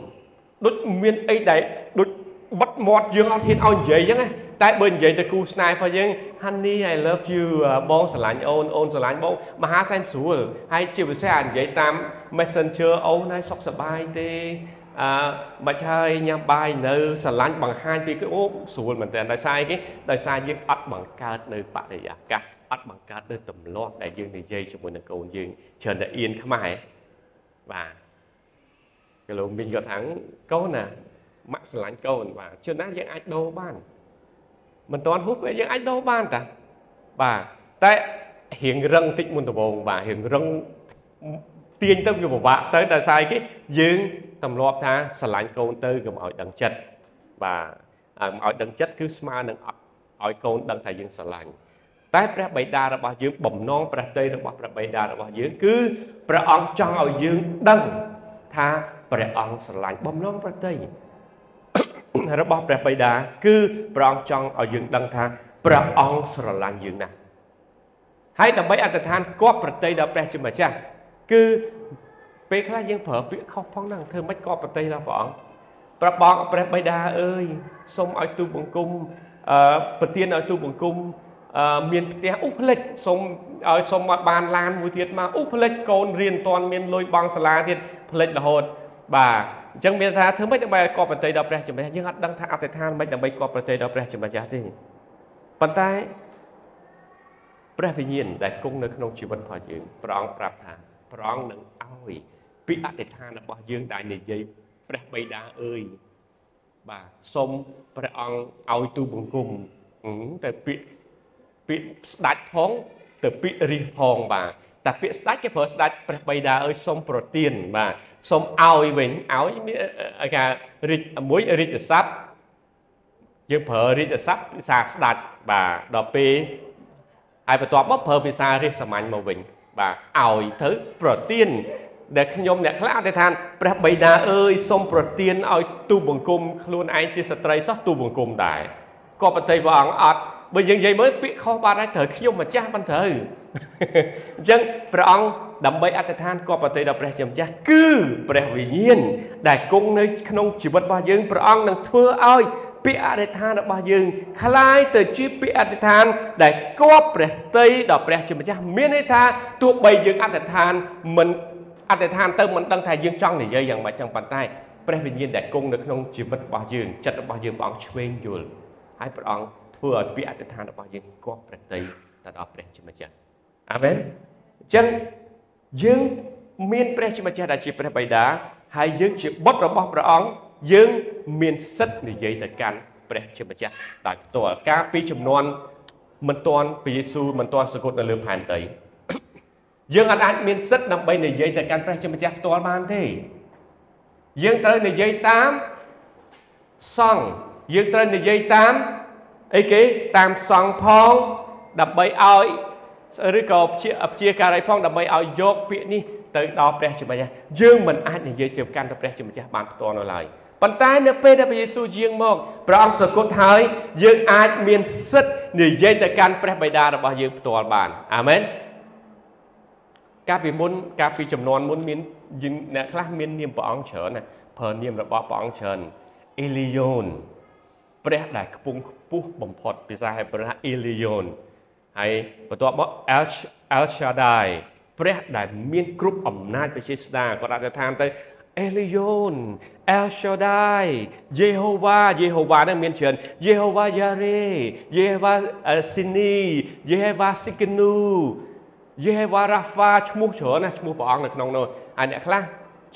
ដូចមានអីដែលដូច បិទមាត់យើងអត់ហ៊ានឲ្យនិយាយអញ្ចឹងណាតែបើនិយាយទៅគូស្នេហ៍របស់យើង Honey I love you បងស្រឡាញ់អូនអូនស្រឡាញ់បងមហាសែនស្រួលហើយជាពិសេសអានិយាយតាម Messenger អូនហើយសុខសប្បាយទេអឺមិនហើយញ៉ាំបាយនៅស្រឡាញ់បង្ហាញពីអូស្រួលមែនតើដោយសារអីគេដោយសារយើងអត់បង្កើតនៅបរិយាកាសអត់បង្កើតនៅទម្លាប់ដែលយើងនិយាយជាមួយនឹងកូនយើងច្រើនតែអៀនខ្មែរបាទគេលោកមីងគាត់ថាកូនណា ម៉ាក់ស្រឡាញ់កូនបាទជួនណាយើងអាចដូរបានមិនទាន់ហួសពេលយើងអាចដូរបានតាបាទតែរៀងរឹងតិចមុនដំបូងបាទរៀងរឹងទាញទៅវាពិបាកទៅតែស្អីគេយើងទម្លាប់ថាស្រឡាញ់កូនទៅកុំឲ្យដឹងចិត្តបាទឲ្យដឹងចិត្តគឺស្មើនឹងអត់ឲ្យកូនដឹងថាយើងស្រឡាញ់តែព្រះបិតារបស់យើងបំណងព្រះតីរបស់ព្រះបិតារបស់យើងគឺព្រះអង្គចង់ឲ្យយើងដឹងថាព្រះអង្គស្រឡាញ់បំណងព្រះតី របស់ព្រះបិតាគឺព្រះអង្គចង់ឲ្យយើងដឹងថាព្រះអង្គស្រឡាញ់យើងណាស់ហើយដើម្បីអត្តឋានគប់ប្រតិដល់ព្រះជាម្ចាស់គឺពេលខ្លះយើងប្រើពាក្យខុសផងហ្នឹងធ្វើមិនគប់ប្រតិដល់ព្រះអង្គព្រះបងព្រះបិតាអើយសូមឲ្យទូបង្គំអឺប្រទានឲ្យទូបង្គំអឺមានផ្ទះឧផ្លេចសូមឲ្យសូមមកបានឡានមួយទៀតមកឧផ្លេចកូនរៀនតាន់មានលុយបង់សាលាទៀតផ្លេចរហូតបាទ អញ្ចឹងមានថាធ្វើម៉េចដើម្បីឲ្យគប់ប្រតិដល់ព្រះជាម្ចាស់យើងអត់ដឹងថាអតិថានម៉េចដើម្បីគប់ប្រតិដល់ព្រះជាម្ចាស់ទេប៉ុន្តែព្រះវិញ្ញាណដែលគង់នៅក្នុងជីវិតរបស់យើងព្រះអង្គប្រាប់ថាព្រះអង្គនឹងឲ្យពីអធិដ្ឋានរបស់យើងដែលនិយាយព្រះបិតាអើយបាទសូមព្រះអង្គឲ្យទូបង្គំតែពាក្យពាក្យស្ដាច់ផងទៅពាក្យរិះផងបាទតែពាក្យស្ដាច់គេប្រើស្ដាច់ព្រះបិតាអើយសូមប្រទានបាទ សូមឲ្យវិញឲ្យគេរិទ្ធមួយរិទ្ធស័ព្ទយើងប្រើរិទ្ធស័ព្ទភាសាស្ដាច់បាទដល់ពេលហើយបន្ទាប់មកប្រើភាសារិះសាមញ្ញមកវិញបាទឲ្យទៅប្រទានដែលខ្ញុំអ្នកខ្លះអធិដ្ឋានព្រះបិតាអើយសូមប្រទានឲ្យទូបង្គំខ្លួនឯងជាស្ត្រីសោះទូបង្គំដែរក៏ប្រតិព្រះអង្គអត់ បើយើងនិយាយមើលពាក្យខុសបាត់ហើយត្រូវខ្ញុំម្ចាស់មិនត្រូវអញ្ចឹងព្រះអង្គដើម្បីអធិដ្ឋានក៏ប្រតិដល់ព្រះជាម្ចាស់គឺព្រះវិញ្ញាណដែលគង់នៅក្នុងជីវិតរបស់យើងព្រះអង្គនឹងធ្វើឲ្យពាក្យអធិដ្ឋានរបស់យើងคล้ายទៅជាពាក្យអធិដ្ឋានដែលគប់ព្រះតីដល់ព្រះជាម្ចាស់មានន័យថាទោះបីយើងអធិដ្ឋានមិនអធិដ្ឋានទៅមិនដឹងថាយើងចង់និយាយយ៉ាងម៉េចចឹងប៉ុន្តែព្រះវិញ្ញាណដែលគង់នៅក្នុងជីវិតរបស់យើងចិត្តរបស់យើងព្រះអង្គឆ្វេងយល់ហើយព្រះអង្គ ធ្វើឲ្យពាក្យអធិដ្ឋានរបស់យើងគប់ព្រះតីទៅដល់ព្រះជាម្ចាស់អាមែនអញ្ចឹងយើងមានព្រះជាម្ចាស់ដែលជាព្រះបិតាហើយយើងជាបុត្ររបស់ព្រះអង្គយើងមានសិទ្ធិនិយាយទៅកាន់ព្រះជាម្ចាស់ដោយផ្ទាល់ការពីចំនួនមិនទាន់ព្រះយេស៊ូវមិនទាន់សគត់នៅលើផែនដីយើងអាចមានសិទ្ធិដើម្បីនិយាយទៅកាន់ព្រះជាម្ចាស់ផ្ទាល់បានទេយើងត្រូវនិយាយតាមសង្ឃយើងត្រូវនិយាយតាម អីគេតាមសង្ឃផងដើម្បីឲ្យឬក៏ព្យាព្យាការីផងដើម្បីឲ្យយកពាក្យនេះទៅដល់ព្រះជាម្ចាស់យើងមិនអាចនិយាយទៅកាន់ទៅព្រះជាម្ចាស់បានផ្ទាល់នៅឡើយប៉ុន្តែនៅពេលដែលព្រះយេស៊ូវយាងមកព្រះអង្គសគត់ហើយយើងអាចមានសិទ្ធិនិយាយទៅកាន់ព្រះបិតារបស់យើងផ្ទាល់បានអាមែនកាលពីមុនកាលពីចំនួនមុនមានអ្នកខ្លះមាននាមព្រះអង្គច្រើនណាប្រើនាមរបស់ព្រះអង្គច្រើនអេលីយ៉ូនព្រះដែលខ្ពង់ខ្ព ស់បំផុតភាសាហេប្រឺថាអេលីយ៉ូនហើយបន្ទាប់មក El El Shaddai ព្រះដែលមានគ្រប់អំណាចបជាស្ដាគាត់អធិដ្ឋានទៅអេលីយ៉ូន El Shaddai យេហូវ៉ាយេហូវ៉ានឹងមានច្រើនយេហូវ៉ាយ៉ារ៉េយេហូវ៉ាស៊ីនីយេហូវ៉ាស៊ីកនូយេហូវ៉ារ៉ាហ្វាឈ្មោះច្រើនណាឈ្មោះព្រះអង្គនៅក្នុងនោះហើយអ្នកខ្លះ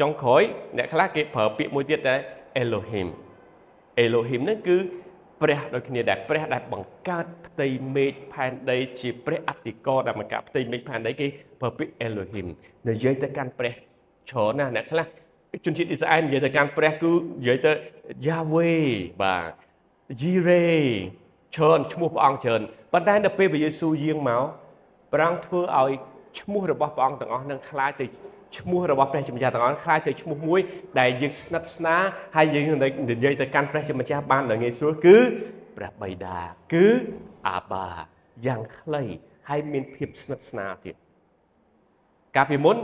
ចុងក្រោយអ្នកខ្លះគេប្រើពាក្យមួយទៀតតែ Elohim Elohim ហ្នឹងគឺ ព្រះដូចគ្នាដែរព្រះដែលបង្កើតផ្ទៃមេឃផែនដីជាព្រះអតិកោដែលបង្កើតផ្ទៃមេឃផែនដីគេប្រើពាក្យ Elohim និយាយទៅកាន់ព្រះច្រើនណាស់អ្នកខ្លះជនជាតិអ៊ីស្រាអែលនិយាយទៅកាន់ព្រះគឺនិយាយទៅ Yahweh បាទ Jireh ច្រើនឈ្មោះព្រះអង្គច្រើនប៉ុន្តែដល់ពេលព្រះយេស៊ូវយាងមកព្រះអង្គធ្វើឲ្យឈ្មោះរបស់ព្រះអង្គទាំងអស់នឹងคล้ายទៅ ឈ្មោះរបស់ព្រះជាម្ចាស់ទាំងអស់คล้ายទៅឈ្មោះមួយដែលយើងស្និទ្ធស្នាលហើយយើងនិយាយទៅកាន់ព្រះជាម្ចាស់បានដោយងាយស្រួលគឺព្រះបិតាគឺអាបាយ៉ាងខ្លីហើយមានភាពស្និទ្ធស្នាលទៀតកាលពីមុន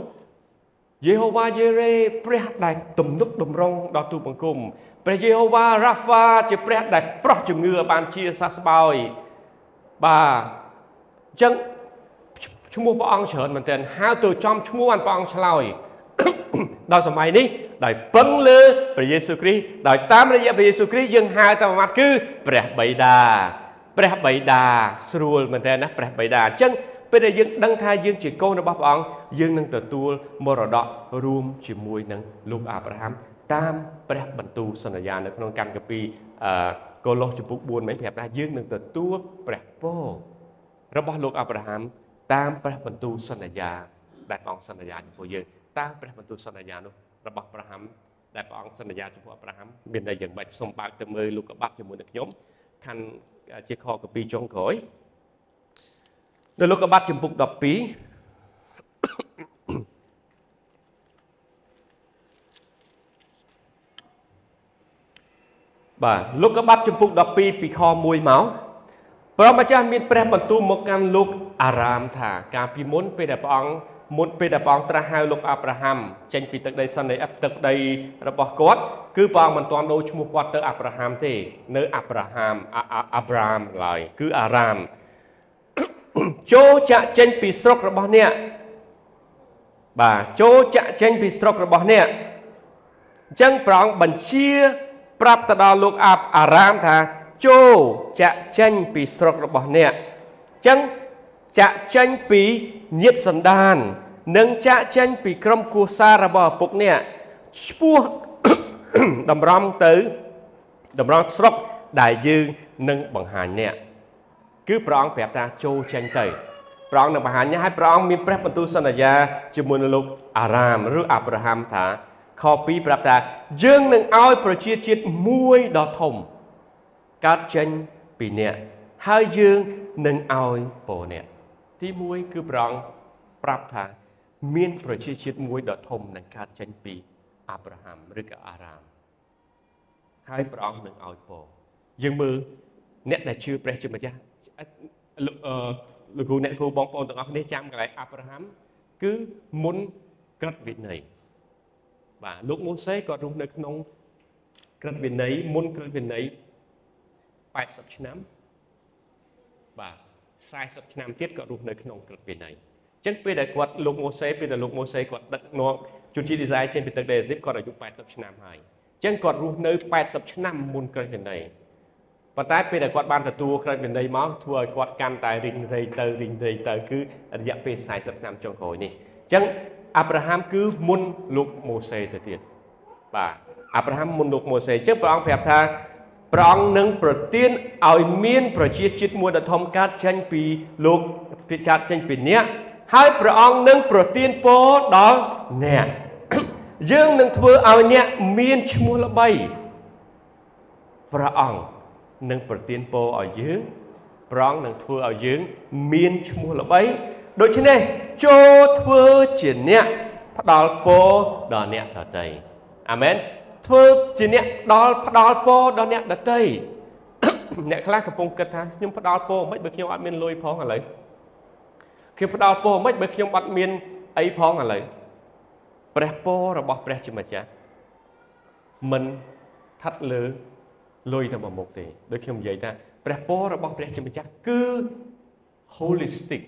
យេហូវ៉ាយេរ៉េព្រះដែលទំនុកតម្រង់ដល់ទូបង្គំព្រះយេហូវ៉ារ៉ាហ្វាជាព្រះដែលប្រោះជំងឺបានជាសះស្បើយបាទអញ្ចឹង ឈ្មោះព្រះអង្គច្រើនមែនទែនហៅទៅចំឈ្មោះបានព្រះអង្គឆ្លើយដល់សម័យនេះដោយពឹងលើព្រះយេស៊ូវគ្រីស្ទដោយតាមរយៈព្រះយេស៊ូវគ្រីស្ទយើងហៅតាមម៉ាត់គឺព្រះបិតាព្រះបិតាស្រួលមែនទែនណាព្រះបិតាអញ្ចឹងពេលដែលយើងដឹងថាយើងជាកូនរបស់ព្រះអង្គយើងនឹងទទួលមរតករួមជាមួយនឹងលោកអាប់រ៉ាហាំតាមព្រះបន្ទូលសន្យានៅក្នុងកម្មគម្ពីរអឺកូឡូសចំពុក4មិនប្រាប់ថាយើងនឹងទទួលព្រះពររបស់លោកអាប់រ៉ាហាំ តាមព្រះបន្ទូលសន្យាដែលព្រះអង្គសន្យាចំពោះយើងតើព្រះបន្ទូលសន្យានោះរបស់អាប់រ៉ាហាំដែលព្រះអង្គសន្យាចំពោះអាប់រ៉ាហាំមានន័យយ៉ាងម៉េចសូមបើកទៅមើលលោកកបាត់ជាមួយនឹងខ្ញុំខណ្ឌជាខកពីចុងក្រោយនៅលោកកបាត់ចំពុក12បាទលោកកបាត់ចំពុក12ពីខ1មក ព្រះម្ចាស់មានព្រះបន្ទូលមកកាន់លោកអារ៉ាមថាកាលពីមុនពេលដែលព្រះអង្គមុនពេលដែលព្រះអង្គត្រាស់ហៅលោកអាប់រ៉ាហាំចេញពីទឹកដីសន្និអឹបទឹកដីរបស់គាត់គឺព្រះអង្គមិនទាន់ដូរឈ្មោះគាត់ទៅអាប់រ៉ាហាំទេនៅអាប់រ៉ាហាំអាប់រ៉ាមឡើយគឺអារ៉ាមចូលចាក់ចេញពីស្រុករបស់អ្នកបាទចូលចាក់ចេញពីស្រុករបស់អ្នកអញ្ចឹងព្រះអង្គបញ្ជា ប្រាប់ទៅដល់លោកអាប់អារ៉ាមថា ចូលចាក់ចេញពីស្រុករបស់អ្នកអញ្ចឹងចាក់ចេញពីញាតសន្តាន និងចាក់ចេញពីក្រុមគូសាររបស់ឪពុកអ្នកឈ្មោះតម្រង់ទៅតម្រង់ស្រុកដែលយើងនឹងបង្ហាញអ្នកគឺព្រះអង្គប្រាប់ថាចូលចេញទៅព្រះអង្គនឹងបង្ហាញឲ្យព្រះអង្គមានព្រះបន្ទូលសន្យាជាមួយនឹងលោកអារ៉ាមឬអាប់រ៉ាហាំថាខ2ប្រាប់ថាយើងនឹងឲ្យប្រជាជាតិមួយដ៏ធំ កើតចេញពីអ្នកហើយយើងនឹងឲ្យពោអ្នកទី1គឺព្រះអង្គប្រាប់ថា មាន ប្រជាជាតិមួយដ៏ធំនឹងកើតចេញពីអាប់រ៉ាហាំឬក៏អារ៉ាមហើយព្រះអង្គនឹងឲ្យពរយើងមើលអ្នកដែលជឿព្រះជាម្ចាស់លោកអឺលោកគ្រូអ្នកគ្រូបងប្អូនទាំងអស់គ្នាចាំកន្លែងអាប់រ៉ាហាំគឺមុនក្រឹតវិន័យបាទលោកម៉ូសេគាត់រស់នៅក្នុងក្រឹតវិន័យមុនក្រឹតវិន័យ 80ឆ្នាំបាទ40ឆ្នាំទៀតគាត់រស់នៅក្នុងក្រឹតវិន័យអញ្ចឹងពេលដែលគាត់លោកម៉ូសេពេលដែលលោកម៉ូសេគាត់ដឹកនាំជនជាតិអ៊ីស្រាអែលចេញពីទឹកដីអេស៊ីបគាត់អាយុ80ឆ្នាំហើយអញ្ចឹងគាត់រស់នៅ80ឆ្នាំមុនក្រឹតវិន័យប៉ុន្តែពេលដែលគាត់បានទទួលក្រឹតវិន័យមកធ្វើឲ្យគាត់កាន់តែរីងរៃទៅរីងរៃទៅគឺរយៈពេល40ឆ្នាំចុងក្រោយនេះអញ្ចឹងអាប់រ៉ាហាំគឺមុនលោកម៉ូសេទៅទៀតបាទអាប់រ៉ាហាំមុនលោកម៉ូសេអញ្ចឹងព្រះអង្គប្រាប់ថា ព្រះអង្គនឹងប្រទានឲ្យមានប្រជាជាតិមួយដ៏ធំកើតចេញពីលោកពីចាត់ចេញពីអ្នកហើយព្រះអង្គនឹងប្រទានពរដល់អ្នកយើងនឹងធ្វើឲ្យអ្នកមានឈ្មោះល្បីព្រះអង្គនឹងប្រទានពរឲ្យយើងព្រះអង្គនឹងធ្វើឲ្យយើងមានឈ្មោះល្បីដូច្នេះចូលធ្វើជាអ្នកផ្ដល់ពរដល់អ្នកដទៃអាមែន ធ្វើជាអ្នកផ្ដល់ផ្ដល់ពរដល់អ្នកដទៃអ្នកខ្លះកំពុងគិតថាខ្ញុំផ្ដល់ពរមិនបើខ្ញុំអត់មានលុយផងឥឡូវខ្ញុំផ្ដល់ពរមិនបើខ្ញុំអត់មានអីផងឥឡូវព្រះពររបស់ព្រះជាម្ចាស់មិនឋិតលើលុយតែមួយមុខទេដូចខ្ញុំនិយាយថាព្រះពររបស់ព្រះជាម្ចាស់គឺ holistic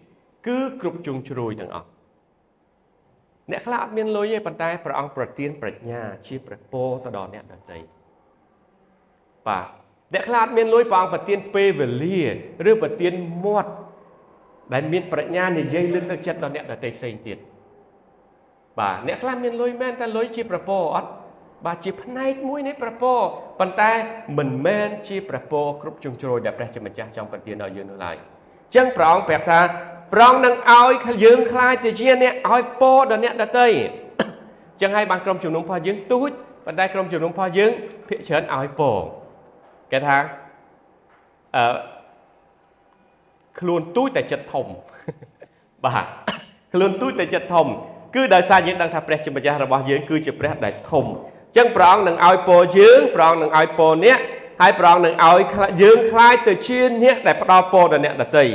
គឺគ្រប់ជ្រុងជ្រោយទាំងអស់ អ្នកខ្លះអត់មានលុយទេប៉ុន្តែព្រះអង្គប្រទានប្រាជ្ញា ជាព្រះពរទៅដល់អ្នកដទៃបាទអ្នកខ្លះអត់មានលុយព្រះអង្គប្រទានពេលវេលាឬប្រទានមាត់ដែលមានប្រាជ្ញានិយាយលើកទឹកចិត្តដល់អ្នកដទៃផ្សេងទៀតបាទអ្នកខ្លះមានលុយមែនតែលុយជាប្រពរអត់បាទជាផ្នែកមួយនៃប្រពរប៉ុន្តែមិនមែនជាប្រពរគ្រប់ជ្រុងជ្រោយដែលព្រះជាម្ចាស់ចង់ប្រទានដល់យើងនោះឡើយអញ្ចឹងព្រះអង្គប្រាប់ថា ប្រងនឹងឲ្យយើងខ្លាចទៅជាអ្នកឲ្យពរដល់អ្នកដទៃចឹងហើយបានក្រុមជំនុំរបស់យើងទូចប៉ុន្តែក្រុមជំនុំរបស់យើងភាកច្រើនឲ្យពរគេថាអឺខ្លួនទូចតែចិត្តធំបាទខ្លួនទូចតែចិត្តធំ គឺដោយសារយើងដឹងថាព្រះជាម្ចាស់របស់យើងគឺជាព្រះដែលធំចឹងព្រះអង្គនឹងឲ្យពរយើងព្រះអង្គនឹងឲ្យពរអ្នកហើយព្រះអង្គនឹងឲ្យយើងខ្លាចទៅជាអ្នកដែលផ្ដល់ពរដល់អ្នកដទៃ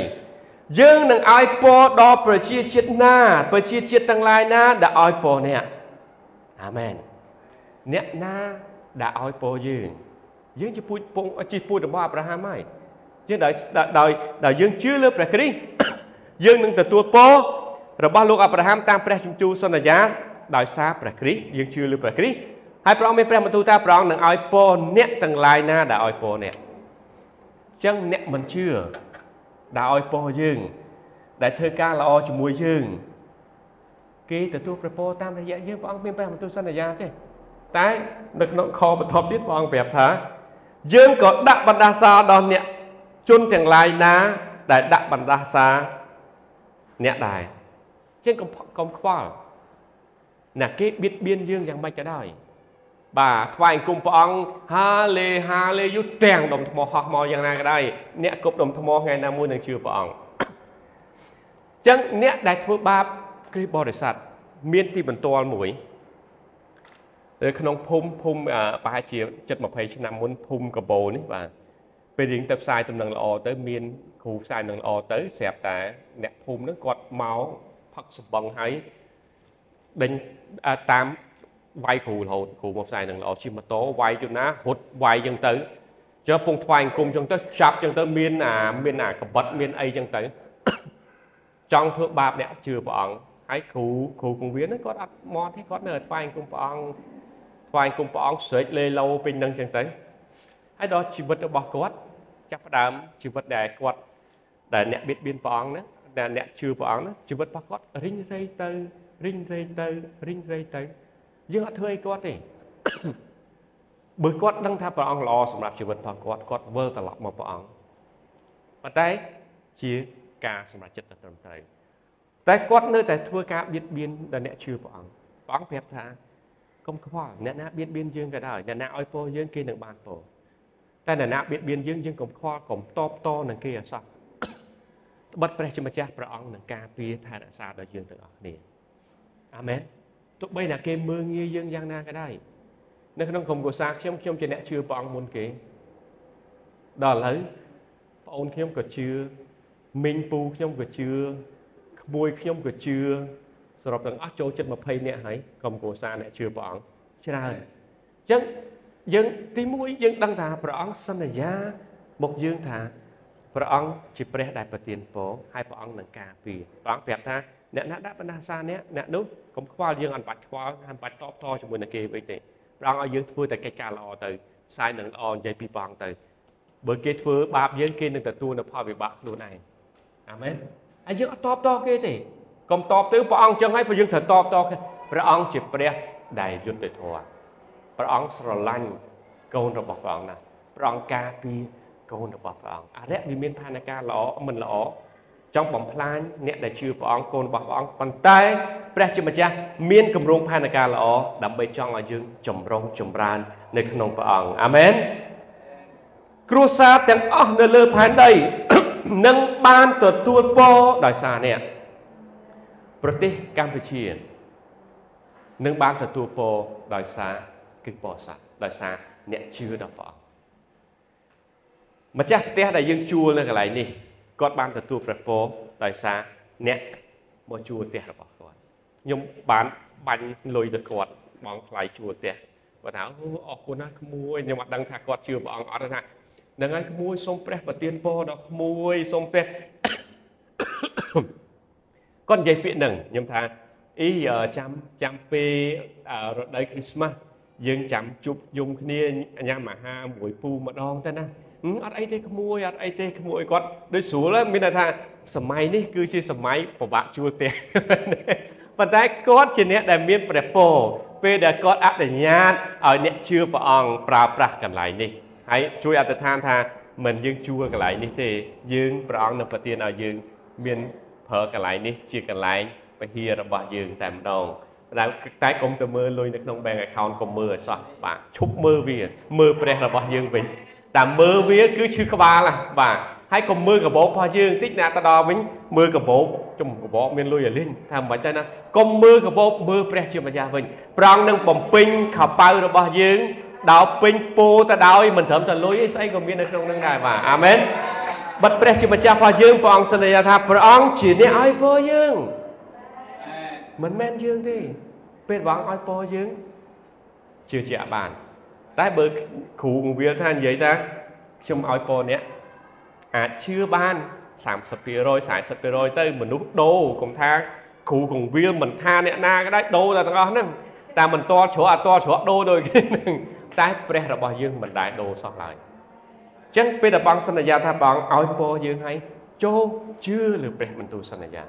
យើងនឹងឲ្យពរដល់ប្រជាជាតិណាប្រជាជាតិទាំងឡាយណា ដែលឲ្យពរអ្នកអាមែនអ្នកណាដែលឲ្យពរយើងយើងជាពូជពងជាពូជរបស់អាប់រ៉ាហាំហើយយើងដោយដោយដោយយើងជឿលើព្រះគ្រីស្ទយើងនឹងទទួលពររបស់លោកអាប់រ៉ាហាំតាមព្រះជញ្ជូសន្យាដោយសារព្រះគ្រីស្ទយើងជឿលើព្រះគ្រីស្ទហើយព្រះអង្គមានព្រះបន្ទូលថាព្រះអង្គនឹងឲ្យពរអ្នកទាំងឡាយណាដែលឲ្យពរអ្នកអញ្ចឹងអ្នកមិនជឿ ដែលឲ្យពរយើង ដែលធ្វើការល្អជាមួយយើងគេទទួលព្រះពរតាមរយៈយើងព្រះអង្គមានព្រះបន្ទូលសន្យាទេតែនៅក្នុងខបន្ទាប់ទៀតព្រះអង្គប្រាប់ថាយើងក៏ដាក់បណ្ដាសាដល់អ្នកជនទាំងឡាយណា ដែលដាក់បណ្ដាសាអ្នកដែរជាងកុំកុំខ្វល់ណាគេបៀតបៀនយើងយ៉ាងម៉េចក៏ដោយ បាទថ្វាយអង្គមព្រះអង្គហាលេហាលេយុទាំងដុំថ្មហោះមកយ៉ាងណាក៏ដោយអ្នកគប់ដុំថ្មថ្ងៃណាមួយនឹងជឿព្រះអង្គចឹងអ្នកដែលធ្វើបាបគ្រិស្តបរិស័ទមានទីបន្ទាល់មួយនៅក្នុងភូមិភូមិប្រហែលជា7 20ឆ្នាំមុនភូមិកបោនេះបាទពេលរៀងទៅផ្សាយដំណឹងល្អទៅមានគ្រូផ្សាយដំណឹងល្អទៅស្រាប់តែអ្នកភូមិហ្នឹងគាត់មកផឹកសម្បងហើយដេញតាម វាយគ្រូរហូតគ្រូមកផ្សាយនឹងល្អជិះម៉ូតូវាយទៅណារត់វាយចឹងទៅចុះពងថ្វាយអង្គមចឹងទៅចាប់ចឹងទៅមានអាមានអាកបិតមានអីចឹងទៅចង់ធ្វើបាបអ្នកជឿព្រះអង្គហើយគ្រូគ្រូគង្វៀនហ្នឹងគាត់អត់មកទេគាត់នៅថ្វាយអង្គមព្រះអង្គថ្វាយអង្គមព្រះអង្គស្រេចលេឡូពេញនឹងចឹងទៅហើយដល់ជីវិតរបស់គាត់ចាប់ផ្ដើមជីវិតដែលគាត់ដែលអ្នកបៀតបៀនព្រះអង្គហ្នឹងដែលអ្នកជឿព្រះអង្គហ្នឹងជីវិតរបស់គាត់រិញរៃទៅរិញរែងទៅរិញរែងទៅ យើងអត់ធ្វើអីគាត់ទេបើគាត់ដឹងថាព្រះអង្គល្អសម្រាប់ជីវិតរបស់គាត់គាត់វិលត្រឡប់មកព្រះអង្គប៉ុន្តែជាការសម្រេចចិត្តដ៏ត្រឹមត្រូវតែគាត់នៅតែធ្វើការបៀតបៀនដល់អ្នកជឿព្រះអង្គព្រះអង្គប្រាប់ថាកុំខ្វល់អ្នកណាបៀតបៀនយើងក៏ដោយអ្នកណាឲ្យពរយើងគេនឹងបានពរតែអ្នកណាបៀតបៀនយើងយើងកុំខ្វល់កុំតបតនឹងគេអសោះត្បិតព្រះជាម្ចាស់ព្រះអង្គនឹងការពារថែរក្សាដល់យើងទាំងអស់គ្នាអាមែន ទោះបីតែគេមើងងាយយើងយ៉ាងណាក៏ដោយនៅក្នុងក្រុមគ្រួសារខ្ញុំខ្ញុំជាអ្នកជឿព្រះអង្គមុនគេដល់ឥឡូវប្អូនខ្ញុំក៏ជឿមីងពូខ្ញុំក៏ជឿក្មួយខ្ញុំក៏ជឿសរុបទាំងអស់ចូលចិត្ត20នាក់ហើយក្រុមគ្រួសារអ្នកជឿព្រះអង្គច្រើនអញ្ចឹងយើងទី1យើងដឹងថាព្រះអង្គសន្យាមកយើងថាព្រះអង្គជាព្រះដែលប្រទានពរហើយព្រះអង្គនឹងការពារព្រះអង្គប្រាប់ថា អ្នកណាដាក់បណ្ដាសាអ្នកអ្នកនោះកុំខ្វល់យើងអត់បាច់ខ្វល់ហើយបាច់តបតជាមួយនឹងគេវិញទេព្រះអង្គឲ្យយើងធ្វើតែកិច្ចការល្អទៅផ្សាយនឹងល្អនិយាយពីព្រះអង្គទៅបើគេធ្វើបាបយើងគេនឹងទទួលនៅផលវិបាកខ្លួនឯងអាមែនហើយយើងអត់តបតគេទេកុំតបទៅព្រះអង្គចឹងហើយព្រោះយើងត្រូវតបតគេព្រះអង្គជាព្រះដែលយុត្តិធម៌ព្រះអង្គស្រឡាញ់កូនរបស់ព្រះអង្គណាស់ព្រះអង្គការពារកូនរបស់ព្រះអង្គអរិយវាមានផែនការល្អមិនល្អ ចង់បំផ្លាញអ្នកដែលជឿព្រះអង្គកូនរបស់ព្រះអង្គប៉ុន្តែព្រះជាម្ចាស់មានគម្រោងផែនការល្អដើម្បីចង់ឲ្យយើងចម្រុងចម្រើន នៅក្នុងព្រះអង្គអាមែនគ្រួសារទាំងអស់នៅលើផែនដីនឹងបានទទួលពរដោយសារអ្នកប្រទេសកម្ពុជានឹងបានទទួលពរដោយសារគឺពរស័ក្តិដោយសារអ្នកជឿដល់ព្រះអង្គម្ចាស់ផ្ទះដែលយើងជួលនៅកន្លែងនេះ គាត់បានទទួលព្រះពរដោយសារអ្នកមកជួលផ្ទះរបស់គាត់ខ្ញុំបានបាញ់លុយទៅគាត់បងថ្លៃជួលផ្ទះគាត់ថាអូអរគុណណាក្មួយខ្ញុំអត់ដឹងថាគាត់ជឿព្រះអង្គអត់ទេណានឹងហើយក្មួយសូមព្រះប្រទានពរដល់ក្មួយសូមព្រះគាត់និយាយពាក្យហ្នឹងខ្ញុំថាអីចាំចាំពេលរដូវគ្រីស្មាស់យើងចាំជួបយំគ្នាញ៉ាំអាហារមួយពូម្ដងទៅណា អត់អីទេក្មួយអត់អីទេក្មួយគាត់ដូចស្រួលមានន័យថាសម័យនេះគឺជាសម័យពិបាកជួលផ្ទះប៉ុន្តែគាត់ជាអ្នកដែលមានព្រះពរពេលដែលគាត់អនុញ្ញាតឲ្យអ្នកជឿព្រះអង្គប្រើប្រាស់កន្លែងនេះហើយជួយអធិដ្ឋានថាមិនយើងជួលកន្លែងនេះទេ យើងព្រះអង្គនឹងប្រទានឲ្យយើង មានប្រើកន្លែងនេះជាកន្លែងពហិរបស់យើងតែម្ដងតែតែកុំទៅមើលលុយនៅក្នុង bank account កុំមើលឲ្យសោះបាទឈប់មើលវាមើលព្រះរបស់យើងវិញ តែមើលវាគឺឈឺក្បាលណាបាទហើយកុំមើលកាបោករបស់យើងតិចណាទៅដល់វិញមើលកាបោកចំកាបោកមានលុយឲ្យលេងថាមិនបាច់ទៅណាកុំមើលកាបោកមើលព្រះជាម្ចាស់វិញប្រងនឹងបំពេញខោប៉ៅរបស់យើងដោយពេញពោទៅដោយមិនត្រឹមតែលុយទេស្អីក៏មាននៅក្នុងនឹងដែរបាទអាមែនបិទព្រះជាម្ចាស់របស់យើងព្រះអង្គសន្យាថាព្រះអង្គជាអ្នកឲ្យពរយើងមិនមែនយើងទេពេលព្រះអង្គឲ្យពរយើងជឿជាក់បាន តែបើគ្រូងវាថានិយាយថាខ្ញុំឲ្យពរអ្នកអាចជឿបាន30% 40%ទៅមនុស្សដូរកុំថាគ្រូកងវាលមិនថាអ្នកណាក៏ដែរដូរតែទាំងអស់ហ្នឹងតែមិនតល់ជ្រក់អត់តល់ជ្រក់ដូរដូចគេហ្នឹងតែព្រះរបស់យើងមិនដែលដូរសោះឡើយអញ្ចឹងពេលដែលបងសន្យាថាបងឲ្យពរយើងឲ្យចូលជឿលើព្រះបន្ទូលសន្យា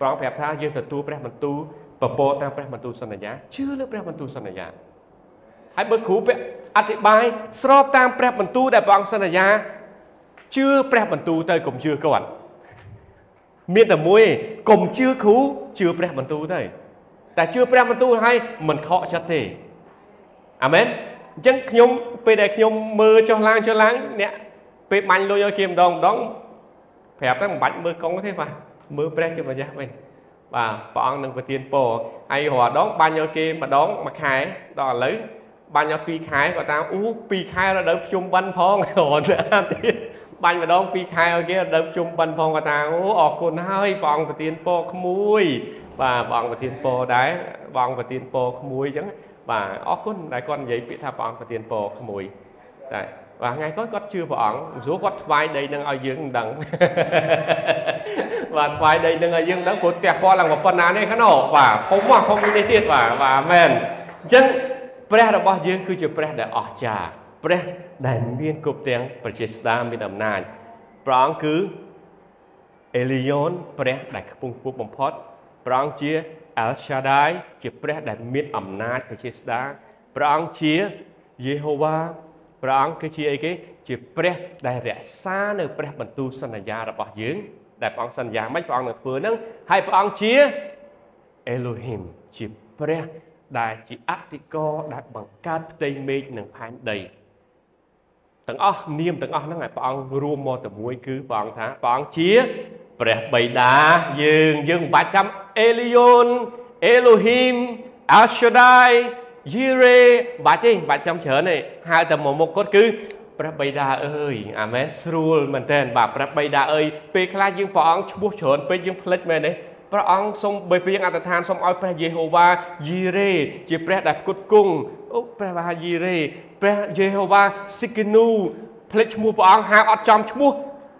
ព្រះប្រាប់ថាយើងទទួលព្រះបន្ទូលពពកតាមព្រះបន្ទូលសន្យាជឿលើព្រះបន្ទូលសន្យា ហើយបើគ្រូពាក់អធិប្បាយស្របតាមព្រះបន្ទូលដែលព្រះអង្គសន្យាជឿព្រះបន្ទូលទៅកុំជឿគាត់មានតែមួយឯងកុំជឿគ្រូជឿព្រះបន្ទូលទៅតែជឿព្រះបន្ទូលហើយមិនខកចិត្តទេអាមែនអញ្ចឹងខ្ញុំពេលដែលខ្ញុំមើលចុះឡើងចុះឡើងអ្នកពេលបាញ់លុយឲ្យគេម្ដងម្ដងប្រាប់ទៅមិនបាច់មើលកង់ទេបាទមើលព្រះជាម្ចាស់វិញបាទព្រះអង្គនឹងប្រទានពរហើយរាល់ដងបាញ់ឲ្យគេម្ដងមួយខែដល់ឥឡូវ បាញ់ឲ្យ2ខែគាត់តាមអូ2ខែរដូវភ្ជុំបិណ្ឌផងរត់ទៀតបាញ់ម្ដង2ខែឲ្យគេរដូវភ្ជុំបិណ្ឌផងគាត់ថាអូអរគុណហើយព្រះអង្គប្រទានពរក្មួយ បាទព្រះអង្គប្រទានពរដែរព្រះអង្គប្រទានពរក្មួយអញ្ចឹងបាទអរគុណដែលគាត់និយាយពាក្យថាព្រះអង្គប្រទានពរក្មួយតែបាទថ្ងៃគាត់គាត់ជឿព្រះអង្គព្រោះគាត់ថ្វាយដីនឹងឲ្យយើងមិនដឹងបាទថ្វាយដីនឹងឲ្យយើងមិនដឹងព្រោះផ្ទះគាត់ឡើងប៉ុណ្ណានេះហ្នឹងបាទធំមកធំនេះទៀតបាទបាទមែនអញ្ចឹង ព្រះរបស់យើងគឺជាព្រះដែលអស្ចារ្យព្រះដែលមានគ្រប់ទាំងប្រជាស្ដាមានអំណាចព្រះអង្គគឺអេលីយ៉ូនព្រះដែលខ្ពង់ខ្ពស់បំផុតព្រះអង្គជា El Shaddai ជាព្រះដែលមានអំណាចបជាស្ដាព្រះអង្គជាយេហូវ៉ាព្រះអង្គគឺជាអីគេជាព្រះដែលរក្សានៅព្រះបន្ទូលសន្យារបស់យើង ដែលព្រះអង្គសន្យាមិនព្រះអង្គនឹងធ្វើហ្នឹងហើយព្រះអង្គជា Elohim ជាព្រះ ដែលជាអតិកោដែលបង្កើតផ្ទៃមេឃនិងផែនដីទាំងអស់នាមទាំងអស់ហ្នឹងឲ្យព្រះអង្គរួមមកតែមួយគឺព្រះអង្គថាព្រះអង្គជាព្រះបិតាយើងយើងមិនបាច់ចាំអេលីយ៉ូនអេឡូហ៊ីមអាល់ shaddai យីរ៉េបាច់ទេបាច់ចាំច្រើនទេហៅតែមកមុខគាត់គឺព្រះបិតាអើយអាមែនស្រួលមែនតើបាទព្រះបិតាអើយពេលខ្លះយើងព្រះអង្គឈ្មោះច្រើនពេកយើងភ្លេចមែនទេ ព្រះអង្គសូមបើព្រៀងអត្តឋានសូមឲ្យព្រះយេហូវ៉ាយីរ៉េជាព្រះដែលផ្គត់ផ្គង់អូព្រះបាយីរ៉េព្រះយេហូវ៉ាស៊ីគីនូភ្លេចឈ្មោះព្រះអង្គហៅអត់ចំឈ្មោះ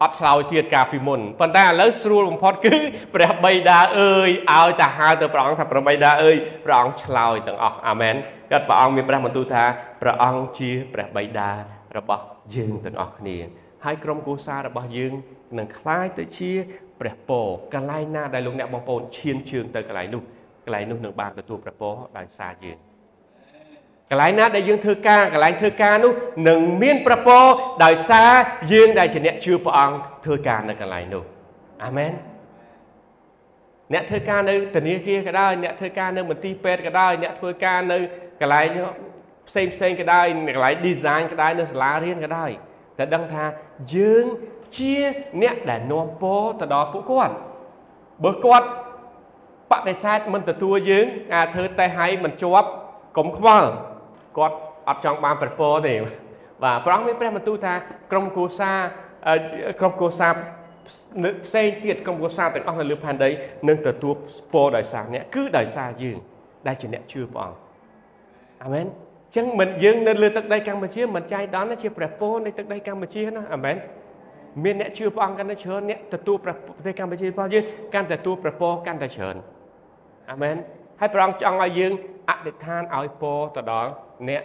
អត់ឆ្លើយទៀតកាលពីមុនប៉ុន្តែឥឡូវស្រួលបំផុតគឺព្រះបិតាអើយឲ្យតែហៅទៅព្រះអង្គថាព្រះបិតាអើយព្រះអង្គឆ្លើយទាំងអស់អាមែនគាត់ព្រះអង្គមានព្រះបន្ទូលថាព្រះអង្គជាព្រះបិតារបស់យើងទាំងអស់គ្នាហើយក្រុមគូសាររបស់យើង នឹងคล้ายទៅជាព្រះពរកន្លែងណាដែលលោកអ្នកបងប្អូនឈានជើងទៅកន្លែងនោះកន្លែងនោះនឹងបានទទួលព្រះពរដោយសារយើងកន្លែងណាដែលយើងធ្វើការកន្លែងធ្វើការនោះនឹងមានប្រពរដោយសារយើងដែលជាអ្នកជឿព្រះអង្គធ្វើការនៅកន្លែងនោះអាមែនអ្នកធ្វើការនៅធនាគារក៏ដោយអ្នកធ្វើការនៅមន្ទីរពេទ្យក៏ដោយអ្នកធ្វើការនៅកន្លែងផ្សេងផ្សេងក៏ដោយកន្លែង design ក៏ដោយនៅសាលារៀនក៏ដោយតែដឹងថាយើង ជាអ្នកដែលនាំពរទៅដល់ពួកគាត់បើគាត់បដិសេធមិនទទួលយើងអាធ្វើតេស្តឲ្យមិនជាប់កុំខ្វល់គាត់អត់ចង់បានព្រះពរទេបាទព្រះអង្គមានព្រះបន្ទូលថាក្រុមគូសាក្រុមគូសាផ្សេងទៀតក្រុមគូសាទាំងអស់នៅលើផែនដីនឹងទទួលពរដោយសារអ្នកគឺដោយសារយើងដែលជាអ្នកជឿព្រះអង្គអាមែនចឹងមិនយើងនៅលើទឹកដីកម្ពុជាមិនចៃដន្យជាព្រះពរនៃទឹកដីកម្ពុជាណាអាមែន មានអ្នកជឿព្រះអង្គកាន់តែច្រើនអ្នកទទួលប្រទេសកម្ពុជារបស់យើងកាន់តែទទួលប្រពរកាន់តែច្រើនអាមែនហើយព្រះអង្គចង់ឲ្យយើងអធិដ្ឋានឲ្យពរទៅដល់អ្នក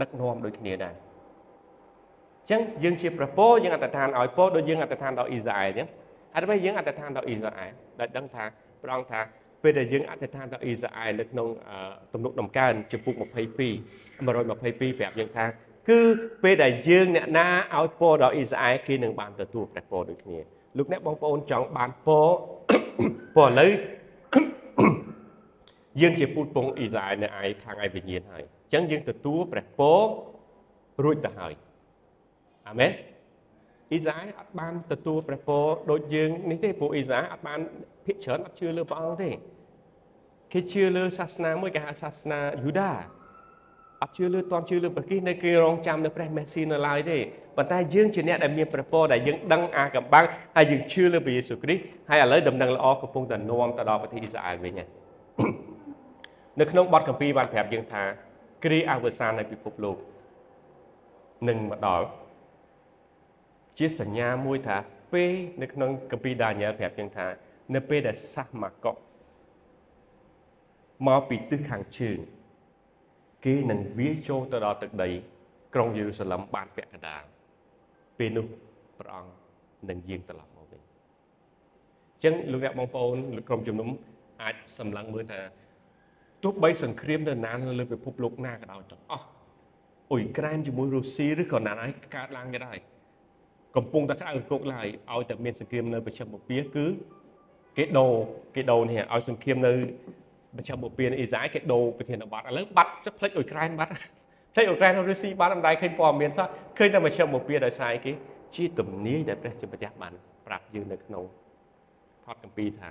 ដឹកនាំដូចគ្នាដែរអញ្ចឹងយើងជាប្រពោយើងអធិដ្ឋានឲ្យពរដូចយើងអធិដ្ឋានដល់អ៊ីស្រាអែលអញ្ចឹងហើយបើយើងអធិដ្ឋានដល់អ៊ីស្រាអែលដែលដឹងថាព្រះអង្គថាពេលដែលយើងអធិដ្ឋានដល់អ៊ីស្រាអែលនៅក្នុងទំនុកដំកើងចំពុក22 122ប្រាប់យើងថា គឺពេលដែលយើងអ្នកណាឲ្យពរដល់អ៊ីស្រាអែលគេនឹងបានទទួលព្រះពរដូចគ្នាលោកអ្នកបងប្អូនចង់បានពរពរឥឡូវយើងជាពូជពងអ៊ីស្រាអែលនៅឯខាងឯវិញ្ញាណហើយអញ្ចឹងយើងទទួលព្រះពររួចទៅហើយអាមែនអ៊ីស្រាអែលអត់បានទទួលព្រះពរដូចយើងនេះទេព្រោះអ៊ីស្រាអែលអត់បានភិកច្រើនអត់ជឿលើព្រះអង្គទេគេជឿលើសាសនាមួយគេហៅសាសនាយូដា អត់ជឿលើតន់ជឿលើព្រះគ្រីស្ទនៅគេរងចាំនៅព្រះមេស៊ីនៅឡើយទេប៉ុន្តែយើងជាអ្នកដែលមានព្រះពរដែលយើងដឹងអាកំបាំងហើយយើងជឿលើព្រះយេស៊ូវគ្រីស្ទហើយឥឡូវដំណឹងល្អកំពុងតែនាំទៅដល់ប្រទេសអ៊ីស្រាអែលវិញហើយនៅក្នុងបទកម្ពីបានប្រាប់យើងថាគ្រាអវសាននៃពិភពលោកនឹងមកដល់ជាសញ្ញាមួយថាពេលនៅក្នុងកម្ពីដានីយ៉ែលប្រាប់យើងថា នៅពេលដែលសាសម៉ាកុកមកពីទិសខាងជើង គេនឹងវាចូលទៅដល់ទឹកដី ក្រុងយេរូសាឡឹមបានពាក់កណ្ដាលពេលនោះព្រះអង្គនឹងយាងត្រឡប់មកវិញអញ្ចឹងលោកអ្នកបងប្អូនក្រុមជំនុំអាចសម្លឹងមើលថាទោះបីសង្គ្រាមនៅណានៅលើពិភពលោកណាក៏ដោយទាំងអស់អ៊ុយក្រែនជាមួយរុស្ស៊ីឬក៏ណាហើយកើតឡើងក៏ដោយកំពុងតែក្តៅគុកឡើយឲ្យតែមានសង្គ្រាមនៅប្រចាំបពាគឺគេដូរគេដូរនេះឲ្យសង្គ្រាមនៅ ប្រចាំបពាអ៊ីស្រាអែលគេដូរប្រធានបទឥឡូវបាត់ផ្លេចអ៊ុយក្រែនបាត់ផ្លេចអ៊ុយក្រែនរុស្ស៊ីបាត់មិនដែរឃើញព័ត៌មានសោះឃើញតែប្រចាំបពាដោយសារគេជាទំនាយដែលព្រះជាម្ចាស់បានប្រាប់យើងនៅក្នុងផតកម្ពីថា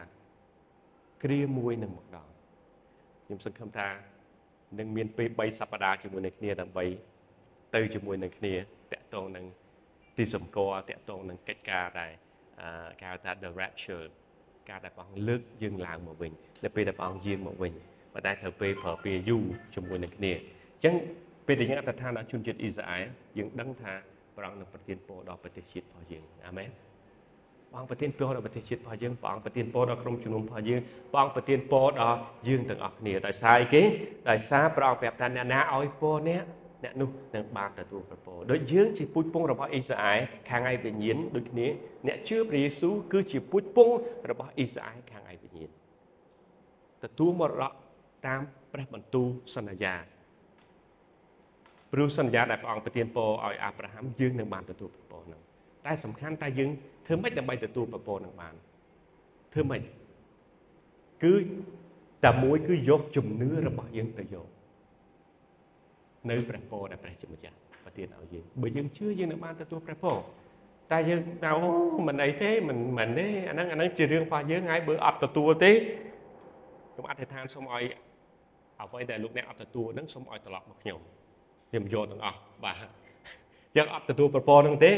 គ្រាមួយនឹងមកដល់ខ្ញុំសង្ឃឹមថានឹងមានពេល3សប្តាហ៍ជាមួយនឹងគ្នាដើម្បីទៅជាមួយនឹងគ្នាតាក់ទងនឹងទីសម្គាល់តាក់ទងនឹងកិច្ចការដែលគេហៅថា the rapture ការដែលព្រះអង្គលើកយើងឡើងមកវិញនៅពេលដែលព្រះអង្គយាងមកវិញប៉ុន្តែត្រូវពេលប្រើពេលយូរជាមួយនឹងគ្នាអញ្ចឹងពេលដែលយើងអត្តថាដល់ជនជាតិអ៊ីស្រាអែលយើងដឹងថាព្រះអង្គនឹងប្រទានពរដល់ប្រទេសជាតិរបស់យើងអាមែនព្រះអង្គប្រទានពរដល់ប្រទេសជាតិរបស់យើងព្រះអង្គប្រទានពរដល់ក្រុមជំនុំរបស់យើងព្រះអង្គប្រទានពរដល់យើងទាំងអស់គ្នាដោយសារអីគេដោយសារព្រះអង្គប្រាប់ថាអ្នកណាឲ្យពរអ្នក អ្នកនោះនឹងបានទទួលប្រពរដូចយើងជាពូជពងរបស់អ៊ីស្រាអែលខាងឯវិញ្ញាណដូចគ្នាអ្នកជឿព្រះយេស៊ូវគឺជាពូជពងរបស់អ៊ីស្រាអែលខាងឯវិញ្ញាណទទួលមរតកតាមព្រះបន្ទូលសន្យាព្រោះសន្យាដែលព្រះអង្គប្រទានពរឲ្យអាប់រ៉ាហាំយើងនឹងបានទទួលពរហ្នឹងតែសំខាន់តែយើងធ្វើម៉េចដើម្បីទទួលពរនឹងបានធ្វើម៉េចគឺតែមួយគឺយកជំនឿរបស់យើងទៅយក នៅព្រះពរដែលព្រះជាម្ចាស់ប្រទានឲ្យយើងបើយើងជឿយើងនឹងបានទទួលព្រះពរតែយើងទៅមិនអីទេមិនមិនទេអាហ្នឹងអាហ្នឹងជារឿងរបស់យើងហើយបើអត់ទទួលទេខ្ញុំអធិដ្ឋានសូមឲ្យអ្វីដែលលោកអ្នកអត់ទទួលហ្នឹងសូមឲ្យត្រឡប់មកខ្ញុំខ្ញុំយកទាំងអស់បាទយើងអត់ទទួលប្រពរហ្នឹងទេ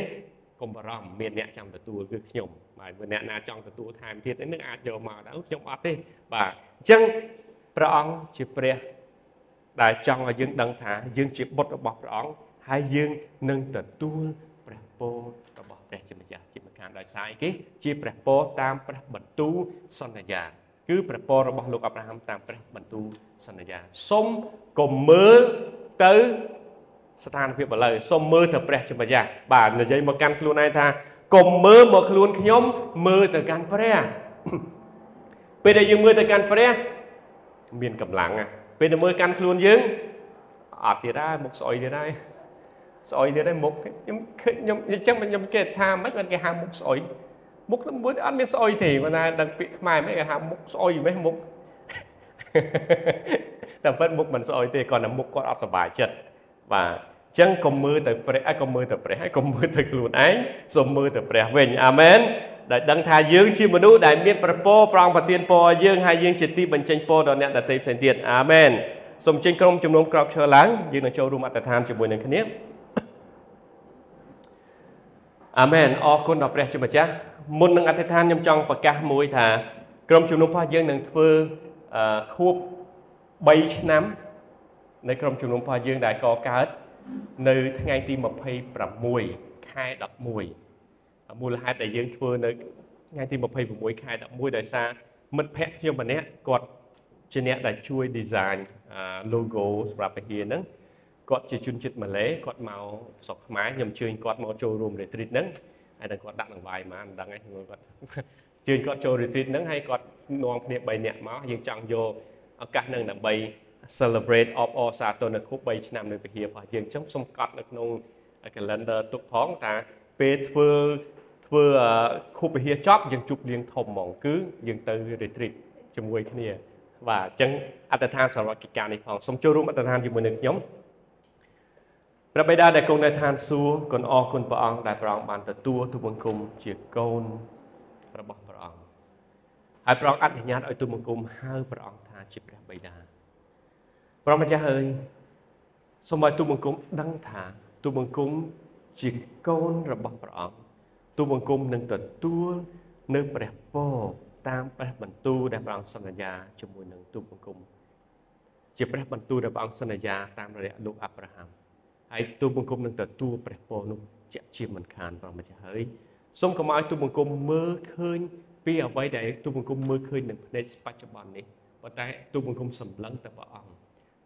កុំបារម្ភមានអ្នកចាំទទួលគឺខ្ញុំបាទបើអ្នកណាចង់ទទួលថែមទៀតនឹងអាចយកមកដែរខ្ញុំអត់ទេបាទអញ្ចឹងព្រះអង្គជាព្រះ ដែលចង់ឲ្យយើងដឹងថាយើងជាបុត្ររបស់ព្រះអង្គហើយយើងនឹងទទួលព្រះពររបស់ព្រះជាម្ចាស់ជាម្ខាងដោយសារគេជាព្រះពរតាមព្រះបន្ទូលសន្យាគឺព្រះពររបស់លោកអាប់រ៉ាហាំតាមព្រះបន្ទូលសន្យាសូមកុំមើលទៅស្ថានភាពឥឡូវសូមមើលទៅព្រះជាម្ចាស់បាទនិយាយមកកាន់ខ្លួនឯងថាកុំមើលមកខ្លួនខ្ញុំមើលទៅកាន់ព្រះពេលដែលយើងមើលទៅកាន់ព្រះ មានកម្លាំង ពេលដែលមើលកាន់ខ្លួនយើងអត់ទៀតដែរមុខស្អុយទៀតដែរស្អុយទៀតដែរមុខខ្ញុំខ្ញុំអញ្ចឹងខ្ញុំគេថាមិនបានគេហៅមុខស្អុយមុខមួយអត់មានស្អុយទេគាត់ថាដឹងពាក្យខ្មែរមិនគេហៅមុខស្អុយមិនមុខតែពិតមុខមិនស្អុយទេគាត់តែមុខគាត់អត់សុបាយចិត្តបាទអញ្ចឹងកុំមើលទៅព្រះហើយកុំមើលទៅព្រះហើយកុំមើលទៅខ្លួនឯងសូមមើលទៅព្រះវិញអាមែន ដែលដឹងថាយើងជាមនុស្សដែលមានប្រពោប្រងប្រទានពរយើងហើយយើងជាទីបញ្ចេញពរដល់អ្នកដទៃផ្សេងទៀតអាមែនសូមចេញក្រុមជំនុំក្របឈើឡើងយើងនឹងចូលរួមអត្តឋានជាមួយនឹងគ្នាអាមែនអរគុណដល់ព្រះជាម្ចាស់មុននឹងអធិដ្ឋានខ្ញុំចង់ប្រកាសមួយថាក្រុមជំនុំរបស់យើងនឹងធ្វើខួប3ឆ្នាំនៃក្រុមជំនុំរបស់យើងដែលកកើតនៅថ្ងៃទី26ខែ11 មូលហេតុដែលយើងធ្វើនៅថ្ងៃទី26ខែ11ដោយសារមិត្តភ័ក្តិខ្ញុំម្នាក់គាត់ជាអ្នកដែលជួយ design logo សម្រាប់ពហិហ្នឹងគាត់ជាជនជាតិម៉ាឡេគាត់មកស្រុកខ្មែរខ្ញុំជើញគាត់មកចូលរួម retreat ហ្នឹងហើយតែគាត់ដាក់ដង្វាយមកមិនដឹងទេគាត់ជើញគាត់ចូល retreat ហ្នឹងហើយគាត់នាំគ្នា3នាក់មកយើងចង់យកឱកាសហ្នឹងដើម្បី celebrate of all សាទរនៅគ្រប់3ឆ្នាំនៅពហិរបស់យើងអញ្ចឹងសូមកត់នៅក្នុង calendar ទុកផងថាពេលធ្វើ ធ្វើខុបពហិចប់យើងជួបលៀងធំហ្មងគឺយើងទៅ retreat ជាមួយគ្នាបាទអញ្ចឹងអត្តឋានសម្រាប់កិច្ចការនេះផងសូមចូលរួមអត្តឋានជាមួយនឹងខ្ញុំព្រះបិតាដែលគង់នៅឋានសួគ៌គុណអរគុណព្រះអង្គដែលព្រះអង្គបានទទួលទូបង្គំជាកូនរបស់ព្រះអង្គហើយព្រះអង្គអនុញ្ញាតឲ្យទូបង្គំហៅព្រះអង្គថាជាព្រះបិតាព្រះម្ចាស់អើយសូមឲ្យទូបង្គំដឹងថាទូបង្គំជាកូនរបស់ព្រះអង្គ ទូបង្គំនឹងទទួលនៅព្រះពរតាមព្រះបន្ទូលដែលព្រះអង្គសន្យាជាមួយនឹងទូបង្គំជាព្រះបន្ទូលដែលព្រះអង្គសន្យាតាមរយៈលោកអាប់រ៉ាហាំហើយទូបង្គំនឹងទទួលព្រះពរនោះជាជាមិនខានព្រះម្ចាស់ហើយសូមកុំឲ្យទូបង្គំមើលឃើញពីអ្វីដែលទូបង្គំមើលឃើញនឹងភ្នែកបច្ចុប្បន្ននេះប៉ុន្តែទូបង្គំសម្លឹងទៅព្រះអង្គ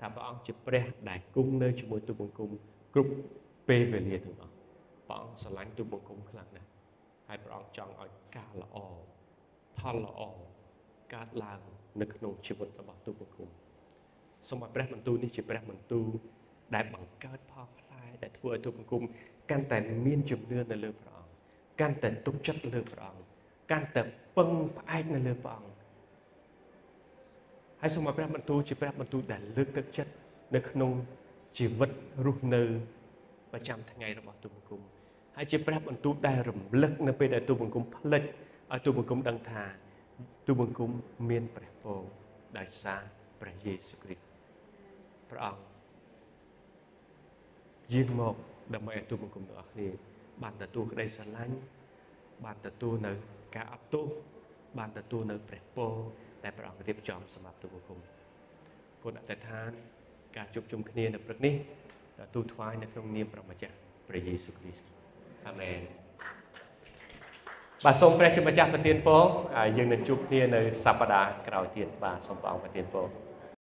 ថាព្រះអង្គជាព្រះដែលគង់នៅជាមួយទូបង្គំគ្រប់ពេលវេលាទាំងអស់ព្រះអង្គស្រឡាញ់ទូបង្គំខ្លាំងណាស់ ហើយព្រះអង្គចង់ឲ្យការល្អផលល្អកើតឡើងនៅក្នុងជីវិតរបស់ទូបង្គំសូមឲ្យព្រះបន្ទូលនេះជាព្រះបន្ទូលដែលបង្កើតផលផ្លែដែលធ្វើឲ្យទូបង្គំកាន់តែមានជំនឿនៅលើព្រះអង្គកាន់តែទុកចិត្តលើព្រះអង្គកាន់តែពឹងផ្អែកនៅលើព្រះអង្គហើយសូមឲ្យព្រះបន្ទូលជាព្រះបន្ទូលដែលលើកទឹកចិត្តនៅក្នុងជីវិតរស់នៅប្រចាំថ្ងៃរបស់ទូបង្គំ ហើយជាព្រះបន្ទូលដែលរំលឹកនៅពេលដែលទូបង្គំផ្លិចឲ្យទូបង្គំដឹងថាទូបង្គំមានព្រះពរដោយសារព្រះយេស៊ូវគ្រីស្ទព្រះអង្គយាងមកដើម្បីឲ្យទូបង្គំទាំងអស់គ្នាបានទទួលក្តីស្រឡាញ់បានទទួលនៅការអត់ទោសបានទទួលនៅព្រះពរដែលព្រះអង្គរៀបចំសម្រាប់ទូបង្គំគុណអតិថានការជួបជុំគ្នានៅព្រឹកនេះទូថ្វាយនៅក្នុងនាមព្រះម្ចាស់ព្រះយេស៊ូវគ្រីស្ទ អាមែនបាទសូមព្រះជាម្ចាស់ប្រទានពរយើងនឹងជួបគ្នានៅសប្តាហ៍ក្រោយទៀតបាទសូមព្រះអង្គប្រទានពរ